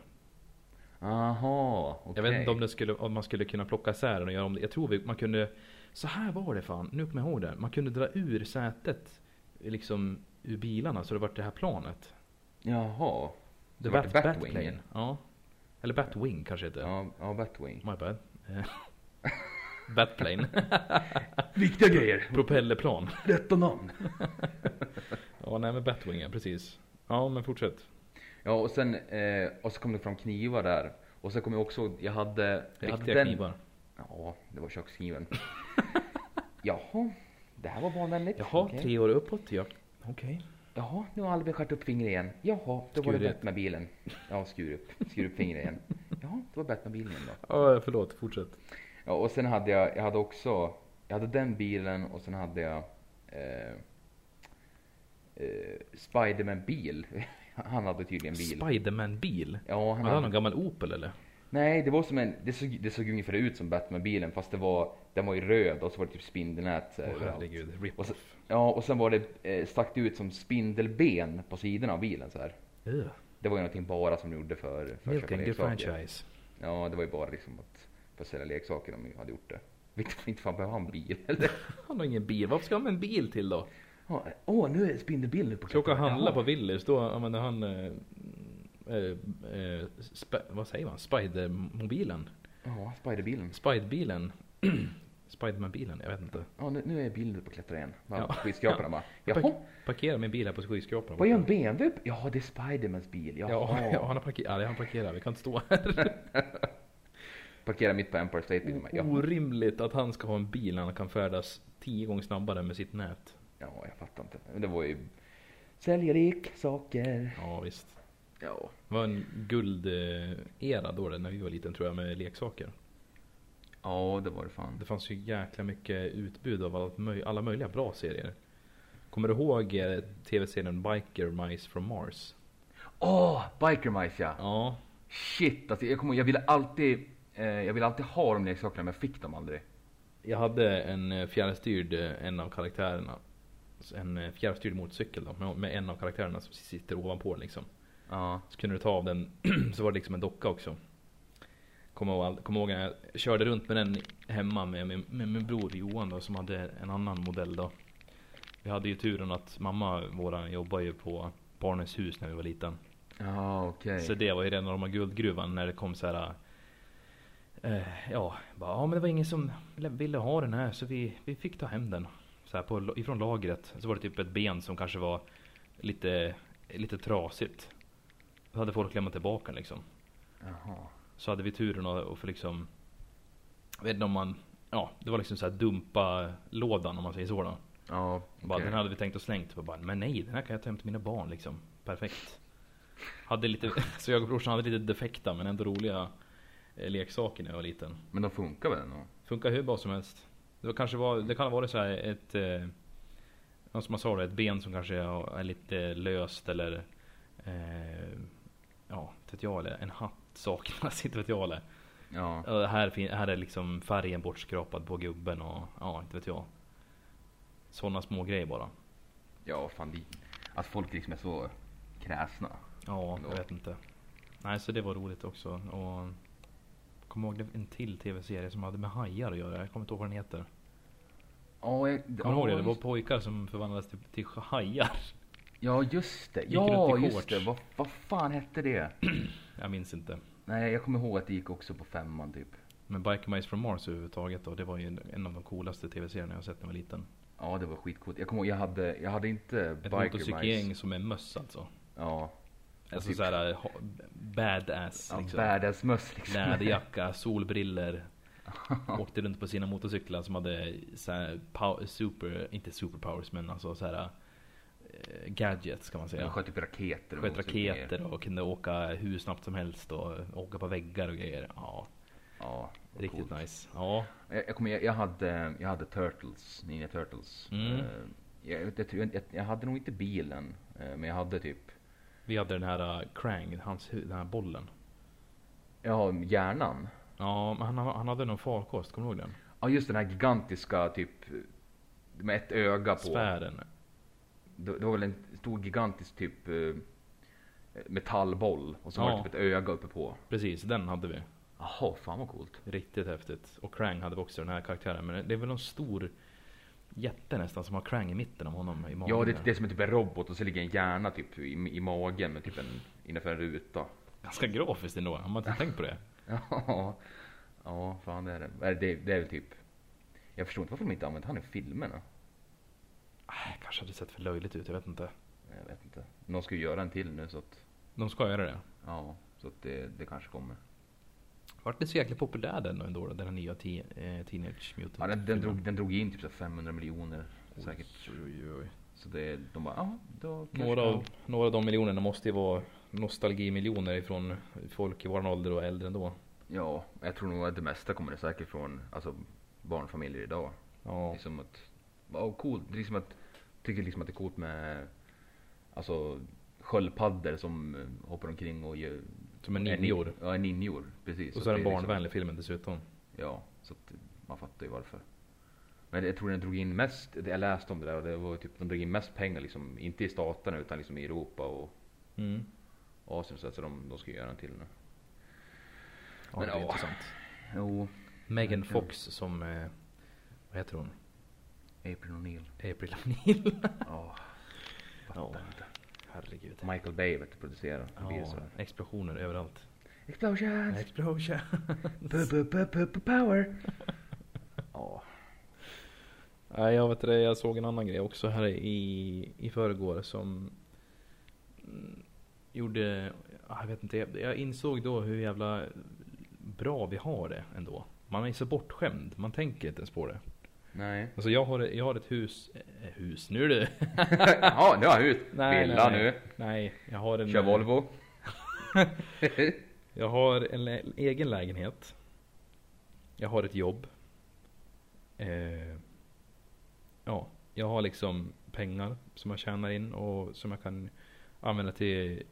Aha, okej. Jag vet inte om, det skulle, om man skulle kunna plocka isär den och göra om det. Jag tror vi, man kunde, så här var det fan, nu kommer jag ihåg det. Man kunde dra ur sätet liksom ur bilarna så det var det här planet. Jaha. Det vart Bat, det Batwing? Batplane. Ja. Eller Batwing kanske heter. Ja, ja Batwing. My bad. Batplane. Viktiga grejer. Propellerplan. Rätta namn. Ja, nej men Batwing ja, precis. Ja, men fortsätt. Ja, och sen, eh, och så kom det fram knivar där. Och sen kom jag också, jag hade... Jag hade Riktiga knivar. Ja, det var kökskniven. Jaha, det här var barnvänligt. Jaha, Okej. tre år uppåt. Ja. Okej. Jaha, nu har Albin skärt upp fingret igen. Jaha, då var det Skurit. bort med bilen. Ja, skur upp. Skur upp fingret igen. Ja, det var Batman-bilen igen då. Ja, förlåt, fortsätt. Ja, och sen hade jag, jag hade också, jag hade den bilen och sen hade jag eh, eh, Spiderman-bil. Han hade tydligen bil. Spiderman-bil? ja, han Hade hade, någon gammal Opel eller? nej, det var som en, det såg, det såg ungefär ut som Batman-bilen fast det var, den var ju röd och så var det typ spindelnät Åh överallt. herregud, Och rip-off. så- Ja, och sen var det, eh, stack det ut som spindelben på sidorna av bilen så här. Ugh. Det var ju någonting bara som de gjorde för, för franchise. Ja, det var ju bara liksom att, för att sälja leksaker de hade gjort det. Vilket inte fan behöver ha en bil eller? Han har ingen bil, varför ska han med en bil till då? Åh, nu är spindelbilen uppe på Ska åka och klockan. handla på Willys, då använder han eh, eh, eh, vad säger man? Spidermobilen? Ja, spiderbilen. Spiderbilen? Spiderman-bilen? Jag vet inte. Ja, nu, nu är bilen uppe på klättra igen. Ja. Ja. Skyskraporna bara. Jag Jaha, Parkerar min bil här på skyskrapan. vad gör en BMW? Ja, det är Spidermans bil. Jaha. Ja, ja, han har parkerat, ja, han parkerar, vi kan inte stå här. Parkerar mitt på Empire State Building. Ja. Orimligt att han ska ha en bil när han kan färdas tio gånger snabbare med sitt nät. ja, jag fattar inte. Men det var ju sälja leksaker. Ja visst. Ja. Det var en guldera då det, när vi var liten tror jag med leksaker. Ja, det var det fan. Det fanns ju jäkla mycket utbud av alla möjliga bra serier. Kommer du ihåg eh, tv-serien Biker Mice from Mars? Åh, Biker Mice ja. Ja, Shit, alltså jag kommer jag ville alltid, jag ville alltid ha de leksakerna men jag fick dem aldrig. jag hade en eh, fjärrstyrd, eh, en av karaktärerna. En eh, fjärrstyrd motorcykel då, med- en av karaktärerna som sitter ovanpå liksom. Ja. Så kunde du ta av den, så var det liksom en docka också. Kommer ihåg, kommer ihåg jag körde runt med den hemma med, med, med min bror Johan då, som hade en annan modell då. Vi hade ju turen att mamma våran jobbade ju på Barnens hus när vi var liten. Ja, okej. Så det var ju rena rama guldgruvan när det kom så här. Eh, ja, bara, ja men det var ingen som ville ha den här så vi, vi fick ta hem den. Så här på, ifrån lagret. Så var det typ ett ben som kanske var lite, lite trasigt. Då hade folk lämnat tillbaka den liksom. Jaha. Så hade vi turen att, att få liksom Jag vet inte om man Ja, det var liksom så här dumpa lådan om man säger så då. Ja, Bara, okej. Den hade vi tänkt att slängt. Och bara, men nej, den här kan jag ta hem till mina barn liksom. Perfekt. Hade lite, så jag och brorsan hade lite defekta men ändå roliga leksaker när jag var liten. Men de funkar väl ändå? Funkar hur bra som helst. Det, kanske var, det kan ha varit så här ett eh, som man sa ett ben som kanske är lite löst eller eh, Ja, vet jag eller en hatt saknas, inte vet jag eller. Ja. Här, här är liksom färgen bortskrapad på gubben och ja, inte vet jag. Sådana små grejer bara. Ja, fan det, Att folk liksom är så kräsna. Ja, jag vet inte. Nej, så det var roligt också. Och kommer ihåg en till tv-serie som hade med hajar att göra. Jag kommer inte ihåg vad den heter. Ja, jag, Kommer du ihåg det? Det var pojkar som förvandlades till, till hajar. Ja, just det. Gick Ja, just det. Vad, vad fan hette det? Jag minns inte. Nej, jag kommer ihåg att det gick också på femman typ. Men Biker Mice from Mars överhuvudtaget då. Det var ju en, av de coolaste tv-serierna jag sett när jag var liten. Ja, det var skitcoolt. Jag kommer ihåg, jag hade, jag hade inte Ett Biker motorcykelgäng Mice. som är möss alltså. Ja. Alltså typ- såhär badass ja liksom. Badass möss liksom. Läderjacka, solbriller. Åkte runt på sina motorcyklar som hade så här pow- super, inte superpowers men alltså så här eh, gadgets kan man säga. sköt typ raketer. och Sköt raketer och kunde åka hur snabbt som helst och åka på väggar och grejer. Ja, Ja, riktigt coolt. nice. Ja, Jag, jag, kommer, jag, jag, hade, jag hade Turtles, Ninja Turtles. Mm. Eh, jag, jag, jag hade nog inte bilen, eh, men jag hade typ, vi hade den här uh, Krang, hans, den här bollen. ja, hjärnan. Ja, men han, han hade någon farkost, kommer du ihåg den? Ja, just den här gigantiska typ, med ett öga på. Sfären. Det, det var väl en stor gigantisk typ eh, metallboll och så var Ja. det typ ett öga uppe på. Precis, den hade vi. Jaha, fan vad coolt. Riktigt häftigt. Och Krang hade vi också den här karaktären. Men det är väl någon stor jätte nästan som har Krang i mitten av honom i magen. Ja, det, där. det är som en typ en robot och så ligger en hjärna typ i, i magen med typ en, innanför en ruta. Ganska grafiskt ändå, har man inte tänkt på det? Ja, ja, fan det är det. Är Det, det är väl typ, jag förstår inte varför de inte använt han i filmerna. Äh, kanske hade sett för löjligt ut, jag vet inte. Jag vet inte. Någon ska ju göra en till nu så att, De ska göra det. ja, så att det, det kanske kommer. Vart det så jäkla populär den ändå, den här nya te, eh, Teenage Mutant Ja, den, den, drog, den drog in typ så här 500 miljoner säkert. Oj, oj, oj. Så det, de bara, då Några, av, några av de miljonerna måste ju vara nostalgimiljoner ifrån folk i våran ålder och äldre ändå. Ja, jag tror nog att det mesta kommer det säkert från alltså, barnfamiljer idag. Ja, Liksom att, ja coolt, det är liksom att, tycker liksom att det är coolt med alltså sköldpaddor som eh, hoppar omkring och gör som en är nin- ninjor. Ja, ninjor, precis. Och så är att den det liksom- barnvänlig filmen dessutom. Ja, så att man fattar ju varför. Men jag tror den drog in mest, jag läste om det där och det var typ, de drog in mest pengar liksom, inte i staterna utan liksom i Europa och Mm. Asien så att så de, de ska göra en till nu. Ja, Men det är ja. intressant. Jo, Megan. Fox som, eh, vad heter hon? April O'Neil. April O'Neil. Ja, fattar Ja. Herregud. Michael Bay vet du producerar. Ja, explosioner överallt. Explosions! Explosion. Power! Ja. Nej, jag vet det, jag såg en annan grej också här i, i förrgår som mm, gjorde, jag vet inte, jag, jag insåg då hur jävla bra vi har det ändå. Man är så bortskämd, man tänker inte ens på det. Nej. Alltså jag har, jag har ett hus, eh, hus, nu det. Jaha, nu har jag ut. Nej, Villa nej, nu. Nej, jag har en... Kör Volvo. Jag har en egen lägenhet. Jag har ett jobb. Eh, ja, jag har liksom pengar som jag tjänar in och som jag kan använda till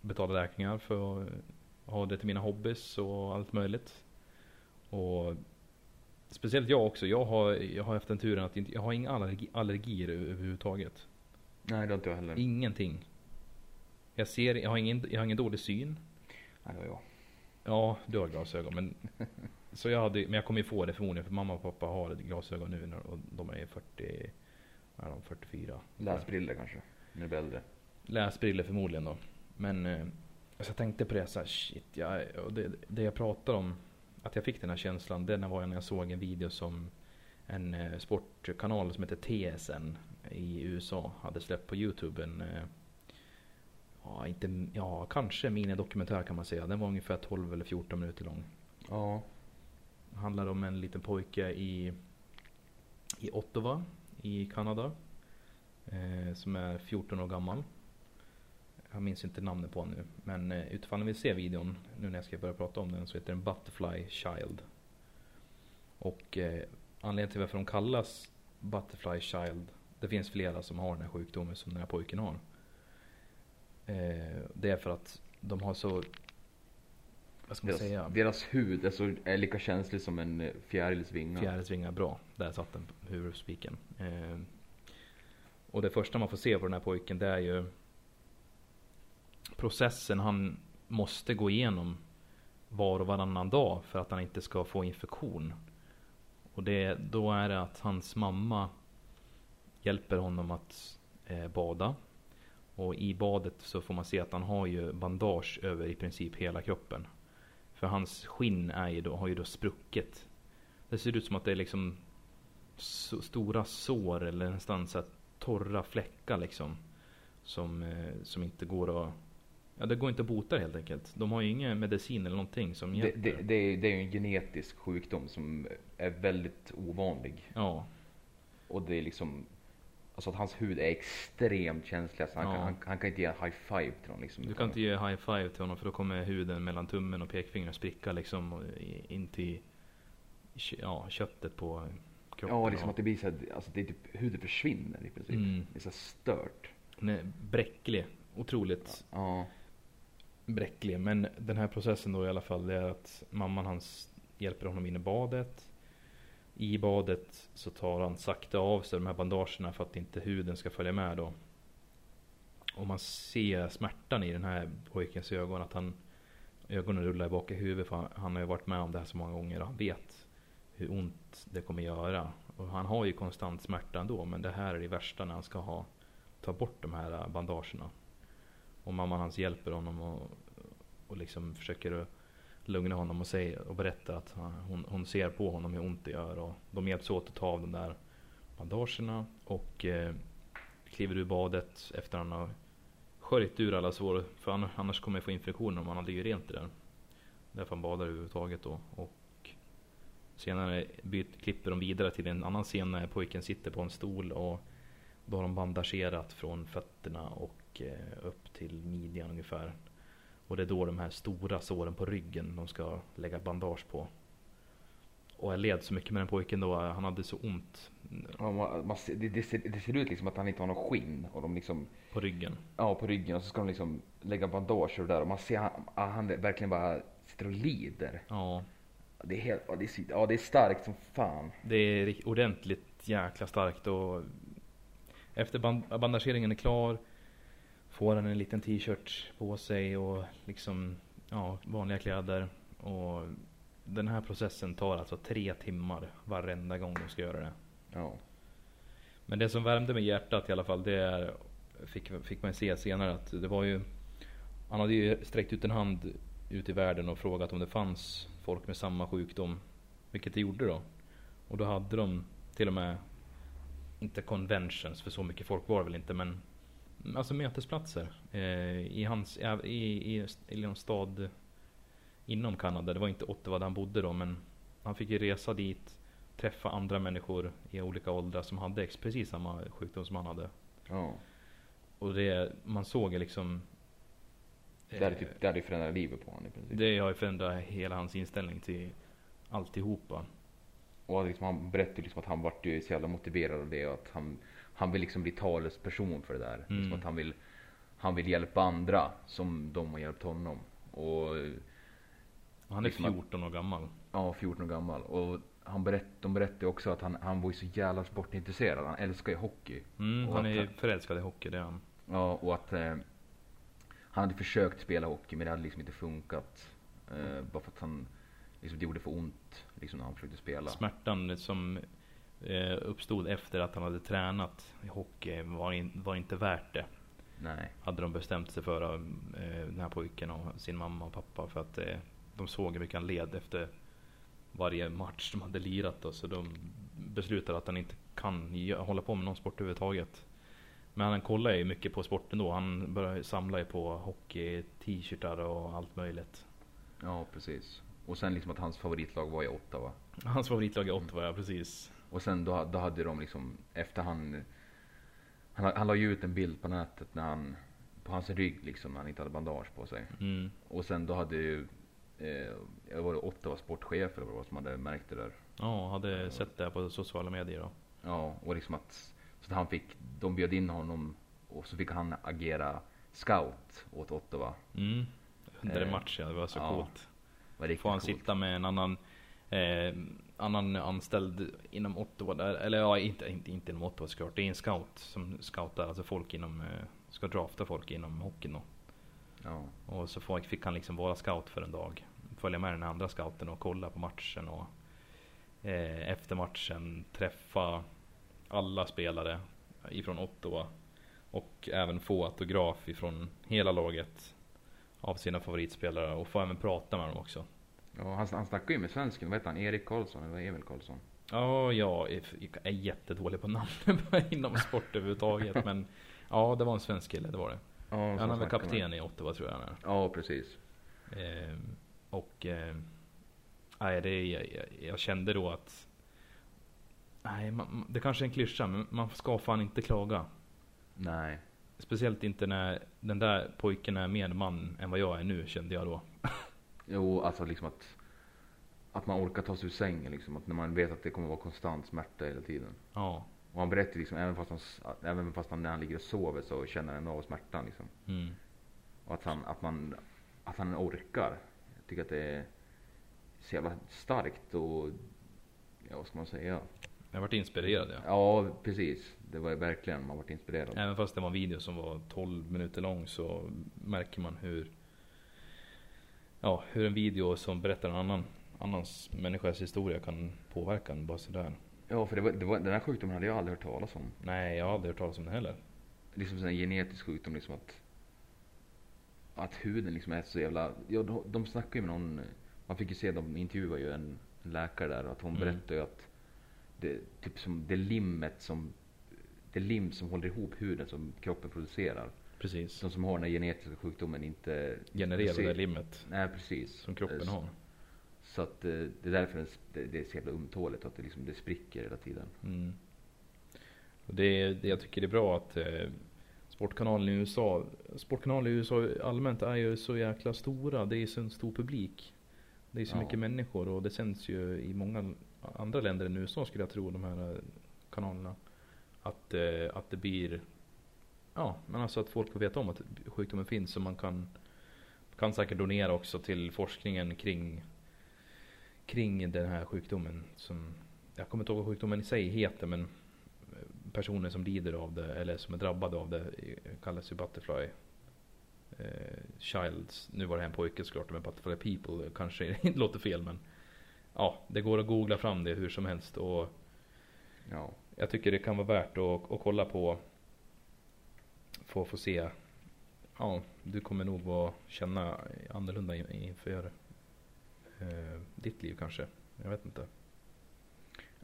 betala räkningar för att ha det till mina hobbys och allt möjligt. Och speciellt jag också. Jag har, jag har haft den turen att inte, jag har inga allergi, allergier över- överhuvudtaget. Nej, det har inte jag heller. Ingenting. Jag ser, jag har ingen, jag har ingen dålig syn. Nej, det var jag. Ja, du har glasögon men Så jag hade, men jag kommer ju få det förmodligen för mamma och pappa har glasögon nu när- och de är 40 vad är de, 44 Läsbriller kanske. Du blir äldre. Läsbriller förmodligen då Men alltså jag tänkte på det så här, shit jag, och det, det jag pratar om Att jag fick den här känslan Det var när jag såg en video som En eh, sportkanal som heter TSN I USA hade släppt på Youtube en eh, Ja, inte, ja kanske minidokumentär kan man säga Den var ungefär 12 eller 14 minuter lång Ja. handlar om en liten pojke i, i Ottawa i Kanada. Eh, som är 14 år gammal. Jag minns inte namnet på nu. Men eh, utifall ni vill se videon nu när jag ska börja prata om den så heter den Butterfly Child. Och eh, anledningen till varför de kallas Butterfly Child. Det finns flera som har den här sjukdomen som den här pojken har. Eh, det är för att de har så vad ska man Deras, säga? deras hud är, så, är lika känslig som en eh, fjärils vingar. Fjärils vingar, bra. Där satt den huvudspiken. Eh, och det första man får se på den här pojken det är ju processen han måste gå igenom var och varannan dag för att han inte ska få infektion. Och det, då är det att hans mamma hjälper honom att eh, bada. Och i badet så får man se att han har ju bandage över i princip hela kroppen. För hans skinn är ju då, har ju då spruckit. Det ser ut som att det är liksom så, stora sår eller nästan så här torra fläckar liksom. Som, eh, som inte går att Ja det går inte att bota helt enkelt. De har ju ingen medicin eller någonting som hjälper. det, det, är, det är ju en genetisk sjukdom som är väldigt ovanlig. Ja, Och det är liksom Alltså att hans hud är extremt känslig. Alltså han, Ja. kan, han, han kan inte ge en high five till någon liksom. du kan inte ge high five till honom för då kommer huden mellan tummen och pekfingret spricka liksom in till ja, köttet på kroppen. Ja, liksom och- att det blir så här, alltså det är typ, huden försvinner i princip. Mm. Det är så stört. Den är bräcklig. Otroligt Ja bräcklig. Men den här processen då i alla fall det är att mamman hans hjälper honom in i badet. I badet så tar han sakta av sig de här bandagerna för att inte huden ska följa med då. Och man ser smärtan i den här pojkens ögon. Att han ögonen rullar bak i huvudet för han, han har ju varit med om det här så många gånger. och Han vet hur ont det kommer göra. Och han har ju konstant smärta ändå. Men det här är det värsta när han ska ha ta bort de här bandagerna. Och mamman hans hjälper honom och, och liksom försöker lugna honom och, säga, och berätta att hon, hon ser på honom hur ont det gör. Och de hjälps åt att ta av de där bandagerna och eh, kliver ur badet efter han har sköljt ur alla sår. För annars, annars kommer jag få infektioner om han hade gör rent det där. Därför han badar överhuvudtaget då. Och senare byt, klipper de vidare till en annan scen när pojken sitter på en stol och då har de bandagerat från fötterna och eh, upp till midjan ungefär. Och det är då de här stora såren på ryggen de ska lägga bandage på. Och jag led så mycket med den pojken då, han hade så ont Ja, man, man, det, det, ser, det ser ut liksom att han inte har någon skinn och de liksom, på ryggen. ja på ryggen och så ska de liksom lägga bandage och där och man ser han, han verkligen bara sitter och lider. Ja, Det är helt, ja det är, ja det är starkt som fan. det är ordentligt jäkla starkt och efter band- bandageringen är klar får han en liten t-shirt på sig och liksom ja, vanliga kläder. Och den här processen tar alltså tre timmar varenda gång de ska göra det. Ja. Men det som värmde mig hjärtat i alla fall, det är, fick, fick man se senare att det var ju Han hade ju sträckt ut en hand ut i världen och frågat om det fanns folk med samma sjukdom. Vilket det gjorde då. Och då hade de till och med Inte conventions, för så mycket folk var det väl inte men Alltså mötesplatser eh, i hans, i, i, i, i någon stad Inom Kanada, det var inte Ottawa där han bodde då men Han fick ju resa dit Träffa andra människor i olika åldrar som hade precis samma sjukdom som han hade Ja. Och det, man såg ju liksom Det hade, eh, typ, det hade förändrat livet på honom i princip. Det har ju förändrat hela hans inställning till alltihopa. Och liksom, han berättade liksom att han vart ju så jävla motiverad av det och att han, han vill liksom bli talesperson för det där. Mm. Liksom att han vill, han vill hjälpa andra som de har hjälpt honom. Och Och han är Liksom att- 14 år gammal. ja, 14 år gammal. Och han berätt, de berättade också att han, han var ju så jävla sportintresserad. Han älskar ju hockey. Mm, Och han att är han- förälskad i hockey, det är han. Ja, och att eh, han hade försökt spela hockey men det hade liksom inte funkat. Eh, bara för att han, liksom, det gjorde för ont liksom, när han försökte spela. Smärtan som eh, uppstod efter att han hade tränat i hockey var, in, var inte värt det. Nej. Hade de bestämt sig för, eh, den här pojken och sin mamma och pappa. För att eh, de såg hur mycket han led efter varje match de hade lirat. Då, så de beslutade att han inte kan hålla på med någon sport överhuvudtaget. Men han kollar ju mycket på sporten då. Han började samla ju på hockey, t-shirtar och allt möjligt. Ja, precis. Och sen liksom att hans favoritlag var i Ottawa. Hans favoritlag är Ottawa, ja precis. Och sen då, då hade de liksom, efter han, han, la ju ut en bild på nätet när han, på hans rygg liksom, när han inte hade bandage på sig. Mm. Och sen då hade ju, eh, var det Ottawa sportchef eller vad som hade märkt det där. Ja, hade sett det på sociala medier då. Ja, och liksom att, så att han fick, de bjöd in honom och så fick han agera scout åt Ottawa. Mm. Under en Eh, match, ja. Det var så ja, coolt. Var Får han coolt. sitta med en annan eh, annan anställd inom Ottawa där, eller ja inte, inte, inte inom Ottawa såklart. Det är en scout som scoutar, alltså folk inom, eh, ska drafta folk inom hockeyn då. Ja, Och så fick han liksom vara scout för en dag. Följa med den andra scouten och kolla på matchen och eh, efter matchen träffa alla spelare ifrån Ottawa. Och även få autograf ifrån hela laget av sina favoritspelare och få även prata med dem också. Ja han, han snackade ju med svensken, vad heter han? Erik Karlsson eller Emil Karlsson? Ja, jag är, jättedålig på namn inom sport överhuvudtaget. men ja, det var en svensk kille, det var det. Ja, Han väl snackade med- kapten i Ottawa tror jag han är. Ja, precis. Eh, och eh, nej, det, jag, jag, jag kände då att Nej, man, det kanske är en klyscha, men man ska fan inte klaga. Nej. Speciellt inte när den där pojken är mer man än vad jag är nu, kände jag då. Jo, alltså liksom att, att man orkar ta sig ur sängen liksom. Att när man vet att det kommer vara konstant smärta hela tiden. Ja. Och han berättar liksom, även fast han, även fast han när han ligger och sover så känner han av smärtan liksom. Mm. Och att han, att man, att han orkar. Jag tycker att det är så jävla starkt och, ja vad ska man säga? Jag varit inspirerad ja. Ja, precis. Det var verkligen, man varit inspirerad. Även fast det var en video som var 12 minuter lång så märker man hur Ja, hur en video som berättar en annan annans människas historia kan påverka en bara sådär. Ja, för det var, det var, den här sjukdomen hade jag aldrig hört talas om. Nej, jag har aldrig hört talas om det heller. liksom här genetisk sjukdom liksom att att huden liksom är så jävla, ja de, de snackar ju med någon, man fick ju se, de intervjuade ju en, en läkare där att hon Mm. berättade ju att det, typ som det limmet som, det lim som håller ihop huden som kroppen producerar. Precis. De som har den genetiska sjukdomen inte Generera det limmet Nej precis. som kroppen Eh, har. Så att eh, det är därför det, är så jävla ömtåligt, att det liksom, det spricker hela tiden. Mm. Och det, det, jag tycker det är bra att eh, Sportkanalen i USA. Sportkanaler i USA allmänt är ju så jäkla stora. Det är så en stor publik. Det är så Ja. mycket människor och det sänds ju i många andra länder än USA skulle jag tro, de här kanalerna. Att, eh, att det blir, ja men alltså att folk får veta om att sjukdomen finns så man kan, kan säkert donera också till forskningen kring, kring den här sjukdomen. Som, jag kommer inte ihåg vad sjukdomen i sig heter men personer som lider av det eller som är drabbade av det kallas ju Butterfly eh, Childs. Nu var det en pojke såklart men Butterfly People kanske inte låter fel men Ja, det går att googla fram det hur som helst och Ja. jag tycker det kan vara värt att, att kolla på få se Ja, du kommer nog att känna annorlunda in- inför eh, ditt liv kanske. Jag vet inte.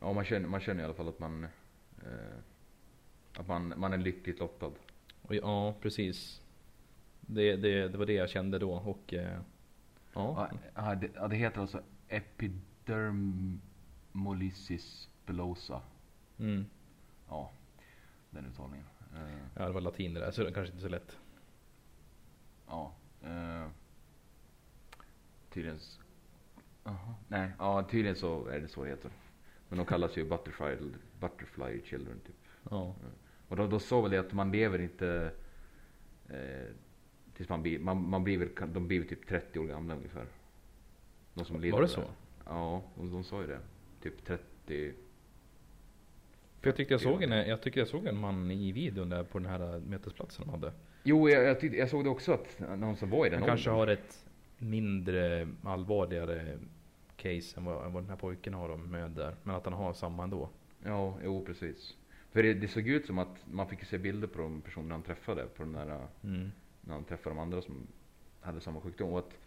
Ja, man känner, man känner i alla fall att man, eh, att man, man är lyckligt lottad. Och ja, precis. Det, det, det var det jag kände då och eh. Ja, ja, det, ja, det heter alltså epidermolysis bullosa. Mm. Ja, den uttalningen. Eh, Ja, det var latin det där, så det kanske inte så lätt. ja. Eh, tydligen... Aha. Nej, ja tydligen så är det så det heter. Men de kallas ju butterfly, butterfly children typ. Ja. Och då, då sa väl det att man lever inte eh, tills man blir, man, man blir väl, de blir väl typ 30 år gamla ungefär. De som Var det av så? Ja, de, de sa ju det. Typ 30. För jag tyckte jag såg en, jag tyckte jag såg en man i videon där på den här mötesplatsen de hade. Jo, jag, jag, tyckte, jag såg det också att någon som var i den Han kanske har ett mindre allvarligare case än vad, än vad den här pojken har om med där. Men att han har samma ändå. Ja, jo precis. För det, det såg ut som att man fick se bilder på de personer han träffade på den där, Mm. när han träffade de andra som hade samma sjukdom. Och att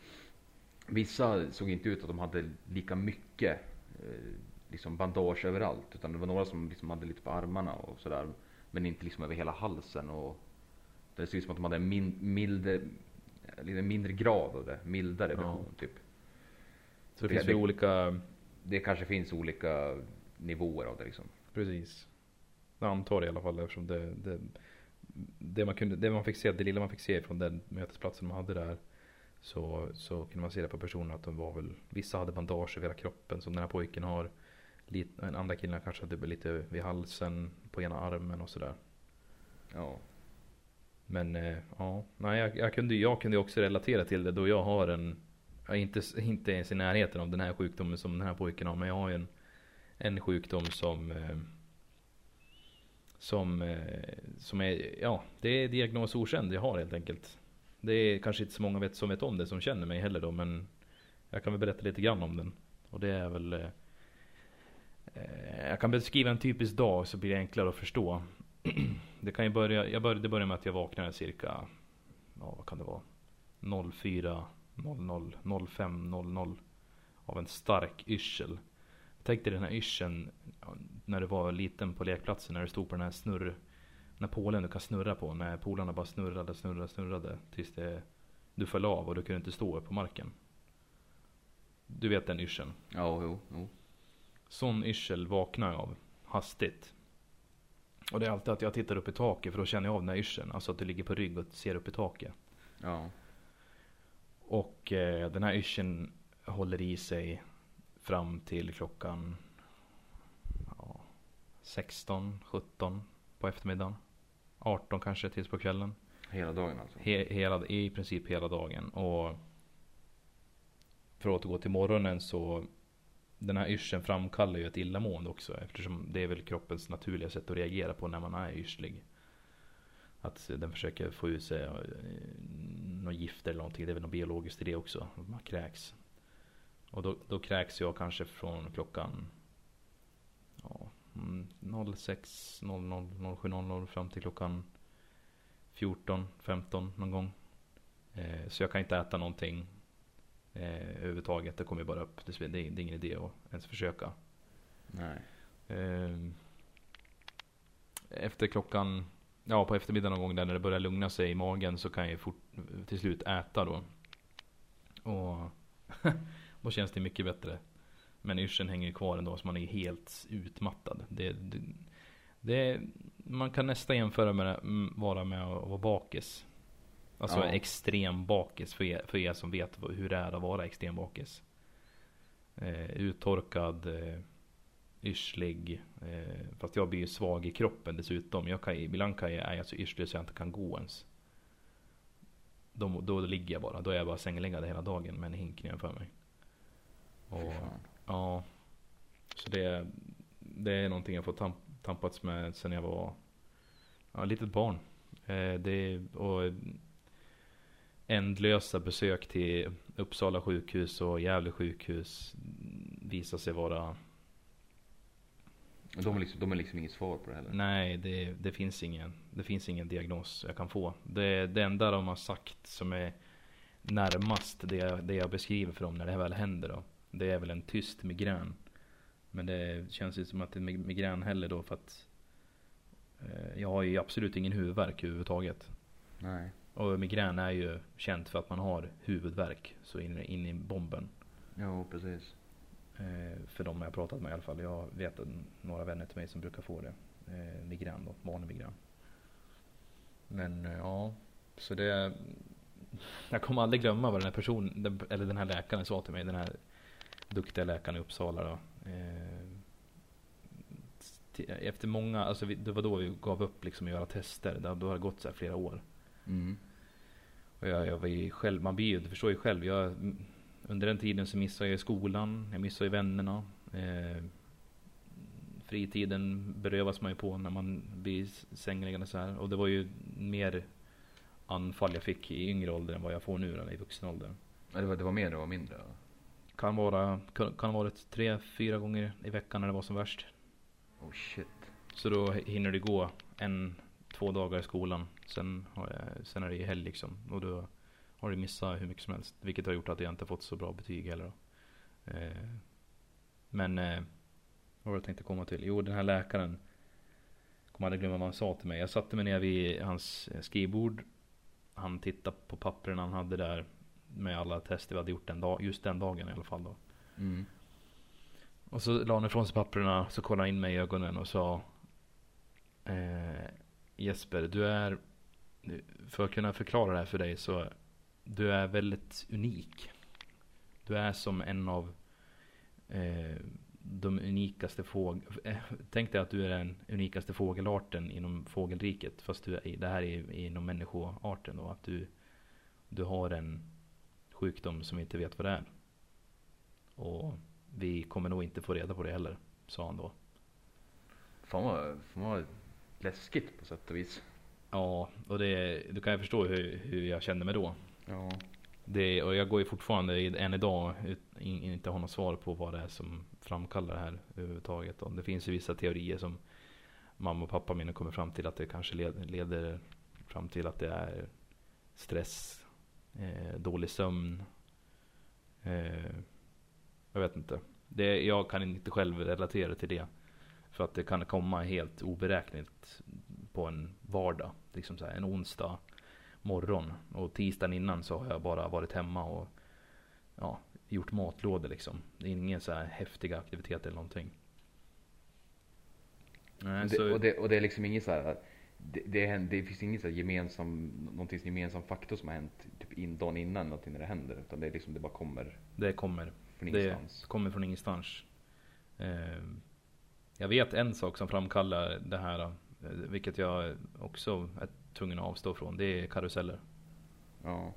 vissa såg inte ut att de hade lika mycket eh, liksom bandage överallt. Utan det var några som liksom hade lite på armarna och sådär. Men inte liksom över hela halsen. Och det såg ut som att de hade en min, milde, lite mindre grad av det. Mildare Ja. version typ. Så det Det- finns det- olika, Det kanske finns olika nivåer av det liksom. precis. Jag antar det i alla fall eftersom det, det, det, man kunde, det man fick se, det lilla man fick se från den mötesplatsen de hade där. Så, så kunde man se det på personerna att de var väl, vissa hade bandage över hela kroppen som den här pojken har. Lite, andra killen kanske hade lite vid halsen, på ena armen och sådär. Ja. Men eh, ja, nej, jag, jag, kunde, jag kunde också relatera till det då jag har en, jag inte, inte ens i närheten av den här sjukdomen som den här pojken har, men jag har ju en, en sjukdom som eh, som, eh, som är, ja, det är diagnos okänd jag har helt enkelt. Det är kanske inte så många vet, som vet om det som känner mig heller då, men jag kan väl berätta lite grann om den. Och det är väl eh, Eh, jag kan beskriva en typisk dag så blir det enklare att förstå. Det kan ju börja, jag började, det började med att jag vaknade cirka, ja vad kan det vara? 04, 00, 05, 00 av en stark yrsel. Tänk dig den här yrseln när du var liten på lekplatsen när du stod på den här snurr, när pålen du kan snurra på, när polarna bara snurrade, snurrade, snurrade tills det, du föll av och du kunde inte stå upp på marken. Du vet den yrseln? Ja, jo, jo. Sån yrsel vaknar jag av hastigt. Och det är alltid att jag tittar upp i taket för då känner jag av den här yrseln. Alltså att du ligger på rygg och ser upp i taket. Ja. Och eh, den här yrseln håller i sig fram till klockan ja, 16, 17 på eftermiddagen. 18 kanske tills på kvällen. Hela dagen alltså. He, hela, I princip hela dagen. Och för att återgå till morgonen så den här yrseln framkallar ju ett illamående också eftersom det är väl kroppens naturliga sätt att reagera på när man är yrslig. Att den försöker få ut sig eh, något gift eller någonting. Det är väl något biologiskt i det också. Man kräks. Och då, då kräks jag kanske från klockan ja, mm, 06, 00, 07, 00 fram till klockan 14, 15 någon gång. Eh, så jag kan inte äta någonting eh, överhuvudtaget. Det kommer bara upp. Det, är, det är ingen idé att ens försöka. Nej. Eh, efter klockan, ja på eftermiddagen någon gång där när det börjar lugna sig i magen så kan jag fort, till slut äta då. Och då känns det mycket bättre. Men yrseln hänger ju kvar ändå så man är helt utmattad. Det, det, Det man kan nästan jämföra med vara med att vara bakis. Alltså Ja. extrem bakis för er, för er som vet hur det är att vara extrem bakis. Eh, uttorkad, eh, yrslig. Eh, fast jag blir ju svag i kroppen dessutom. Jag kan, ibland kan jag, är jag så yrslig så jag inte kan gå ens. Då, då ligger jag bara. Då är jag bara sängliggande hela dagen med en hink nedanför mig. Och. Ja. Så det, det är någonting jag fått tamp, tampats med sen jag var ja, litet barn. Eh, det, och ändlösa besök till Uppsala sjukhus och Gävle sjukhus visar sig vara De är liksom, de är liksom inget svar på det heller. Nej, det, det, finns ingen, det finns ingen diagnos jag kan få. Det, det enda de har sagt som är närmast det, jag- det jag beskriver för dem när det här väl händer då. Det är väl en tyst migrän. Men det känns ju som att det är mig- migrän heller då för att eh, jag har ju absolut ingen huvudvärk överhuvudtaget. Nej. Och migrän är ju känt för att man har huvudvärk så in, in i bomben. Ja, precis. Eh, för de jag pratat med i alla fall. Jag vet några vänner till mig som brukar få det. Eh, migrän då, vanlig migrän. Men eh, ja, så det... Jag kommer aldrig glömma vad den här personen, den- eller den här läkaren sa till mig. Den här duktiga läkaren i Uppsala då. Eh, efter många, alltså vi, det var då vi gav upp liksom att göra tester. Då, har det gått så här flera år. Mm. Och jag, jag var ju själv, man blir ju, du förstår ju själv. Jag, under den tiden så missade jag skolan, jag missade vännerna. Eh, fritiden berövas man ju på när man blir sängliggande så här. Och det var ju mer anfall jag fick i yngre ålder än vad jag får nu eller i vuxen ålder. Ja, det, var, det var mer, var mindre. ja. Kan vara, kan, kan ha varit tre, fyra gånger i veckan när det var som värst. Oh shit. Så då hinner det gå en, två dagar i skolan. Sen, har jag, sen är det ju helg liksom. Och då har du missat hur mycket som helst. Vilket har gjort att jag inte fått så bra betyg heller. Eh, men eh, vad var det jag tänkte komma till? Jo, den här läkaren. Kommer aldrig glömma vad han sa till mig. Jag satte mig ner vid hans skrivbord. Han tittade på pappren han hade där. Med alla tester vi hade gjort den dag, just den dagen i alla fall då. Mm. Och så la han ifrån sig papperna, så kollade han in mig i ögonen och sa eh, Jesper, du är, för att kunna förklara det här för dig så, du är väldigt unik. Du är som en av eh, de unikaste fågel... Eh, tänk dig att du är den unikaste fågelarten inom fågelriket. Fast du är, det här är inom människoarten då. Att du, du har en sjukdom som vi inte vet vad det är. Och vi kommer nog inte få reda på det heller, sa han då. Fan vad, fan vad läskigt på sätt och vis. Ja, och det, du kan ju förstå hur, hur jag kände mig då. Ja. Det, och jag går ju fortfarande än idag ut, in, inte har något svar på vad det är som framkallar det här överhuvudtaget. Och det finns ju vissa teorier som mamma och pappa mina kommer fram till att det kanske led, leder fram till att det är stress, eh, dålig sömn. Eh, jag vet inte. Det, jag kan inte själv relatera till det. För att det kan komma helt oberäkneligt på en vardag. Liksom så här, en onsdag morgon. Och tisdagen innan så har jag bara varit hemma och ja, gjort matlådor liksom. Det är ingen så här häftiga aktiviteter eller någonting. Nej, Det, så, och, det, och det är liksom inget så här. Det, det, det finns ingen så här gemensam, någonting gemensam faktor som har hänt typ in, dagen innan någonting när det händer. Utan det är liksom, det bara kommer det kommer. från Det ingenstans. kommer från ingenstans. Eh, jag vet en sak som framkallar det här. Eh, Vilket jag också är tvungen att avstå från. Det är karuseller. Ja.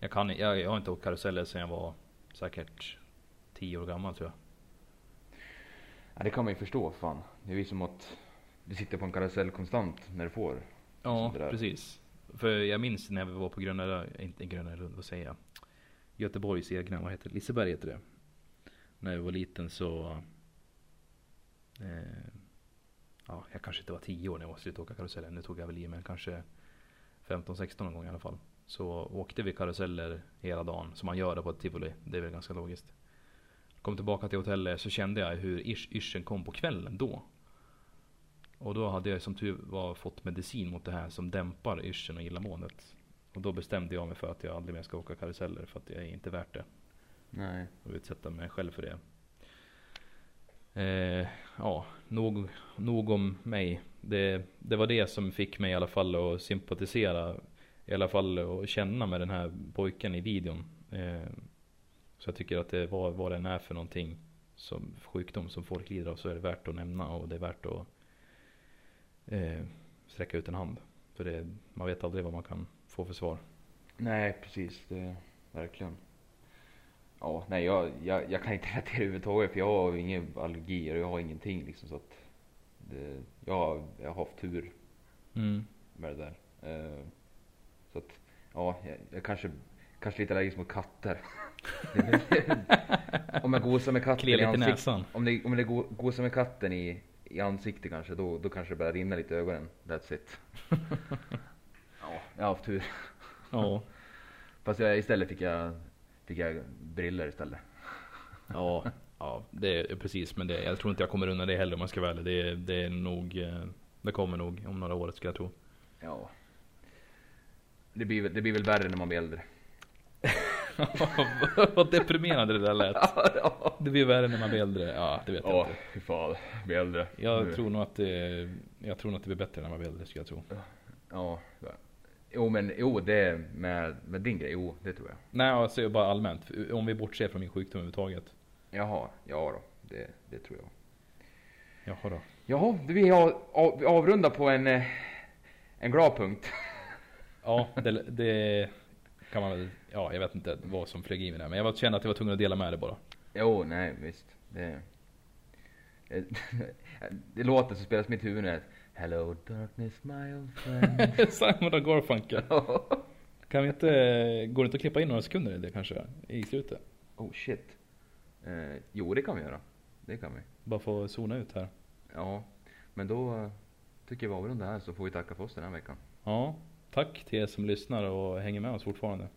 Jag, kan, jag, jag har inte åkt karuseller sedan jag var säkert 10 år gammal tror jag. ja. Det kan man ju förstå fan. Det är ju som att du sitter på en karusell konstant när du får. Ja, precis. För jag minns när vi var på Gröna, inte Gröna Lund, vad säger jag? Göteborgs egna, vad heter det? Liseberg heter det. När jag var liten så... Eh, ja, jag kanske inte var 10 år när jag var åka karusellen. Nu tog jag väl i men kanske 15-16 någon gång i alla fall. Så åkte vi karuseller hela dagen, som man gör det på ett tivoli. Det är väl ganska logiskt. Kom tillbaka till hotellet så kände jag hur yrseln kom på kvällen då. Och då hade jag som tur var fått medicin mot det här som dämpar yrseln och illamåendet. Och då bestämde jag mig för att jag aldrig mer ska åka karuseller för att det är inte värt det. Nej. Och utsätta mig själv för det. Eh, ja, nog, nog om mig. Det, det var det som fick mig i alla fall att sympatisera. I alla fall att känna med den här pojken i videon. Eh, så jag tycker att det var vad den är för någonting. Som sjukdom som folk lider av så är det värt att nämna och det är värt att eh, sträcka ut en hand. För det, man vet aldrig vad man kan få för svar. Nej, precis. Det, verkligen. Ja, nej jag, jag, jag kan inte relatera överhuvudtaget för jag har ingen allergier och jag har ingenting liksom så att det, jag, jag har haft tur Mm. med det där. Eh, så att, ja, jag, jag kanske, kanske lite allergisk mot katter. om jag gosar med katten i ansiktet. Om det, om det go- gosar med katten i, i ansiktet kanske, då, då kanske det börjar rinna lite i ögonen. That's it. ja, jag har haft tur. Ja. Fast jag, istället fick jag, fick jag briller istället. Ja, ja det är precis. Men det, jag tror inte jag kommer undan det heller om man ska vara ärlig. Det, det är nog, eh, det kommer nog om några år skulle jag tro. Ja. Det blir, det blir väl värre när man blir äldre. Vad deprimerande det där lät. Det blir värre när man blir äldre. Ja, det vet jag ja inte. fy fan. Blir äldre. Jag Nu. tror nog att det, jag tror nog att det blir bättre när man blir äldre skulle jag tro. Ja. Jo men, jo det med, med din grej, jo det tror jag. Nej, alltså bara allmänt. Om vi bortser från min sjukdom överhuvudtaget. Jaha, ja då. Det, det tror jag. Jaha då. Jaha, vi, har, av, vi avrundar på en, eh, en glad punkt. Ja, det, det kan man väl, ja jag vet inte vad som flög i mig där. Men jag var- kände att jag var tvungen att dela med det bara. Jo, nej visst. Det, det låter som spelas i mitt huvud nu. Hello darkness my old friend. Simon och Garfunkel. Kan vi inte, går det inte att klippa in några sekunder i det kanske? I slutet? oh shit. Eh, jo, det kan vi göra. Det kan vi. Bara få zona ut här. Ja, men då eh, tycker jag vi avrundar här så får vi tacka för oss den här veckan. Ja, tack till er som lyssnar och hänger med oss fortfarande.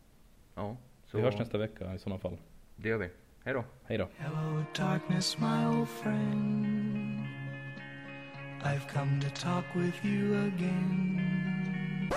Ja, så Vi hörs nästa vecka i sådana fall. Det gör vi. Hej då. Hej då. Hello, darkness, my old friend. I've come to talk with you again.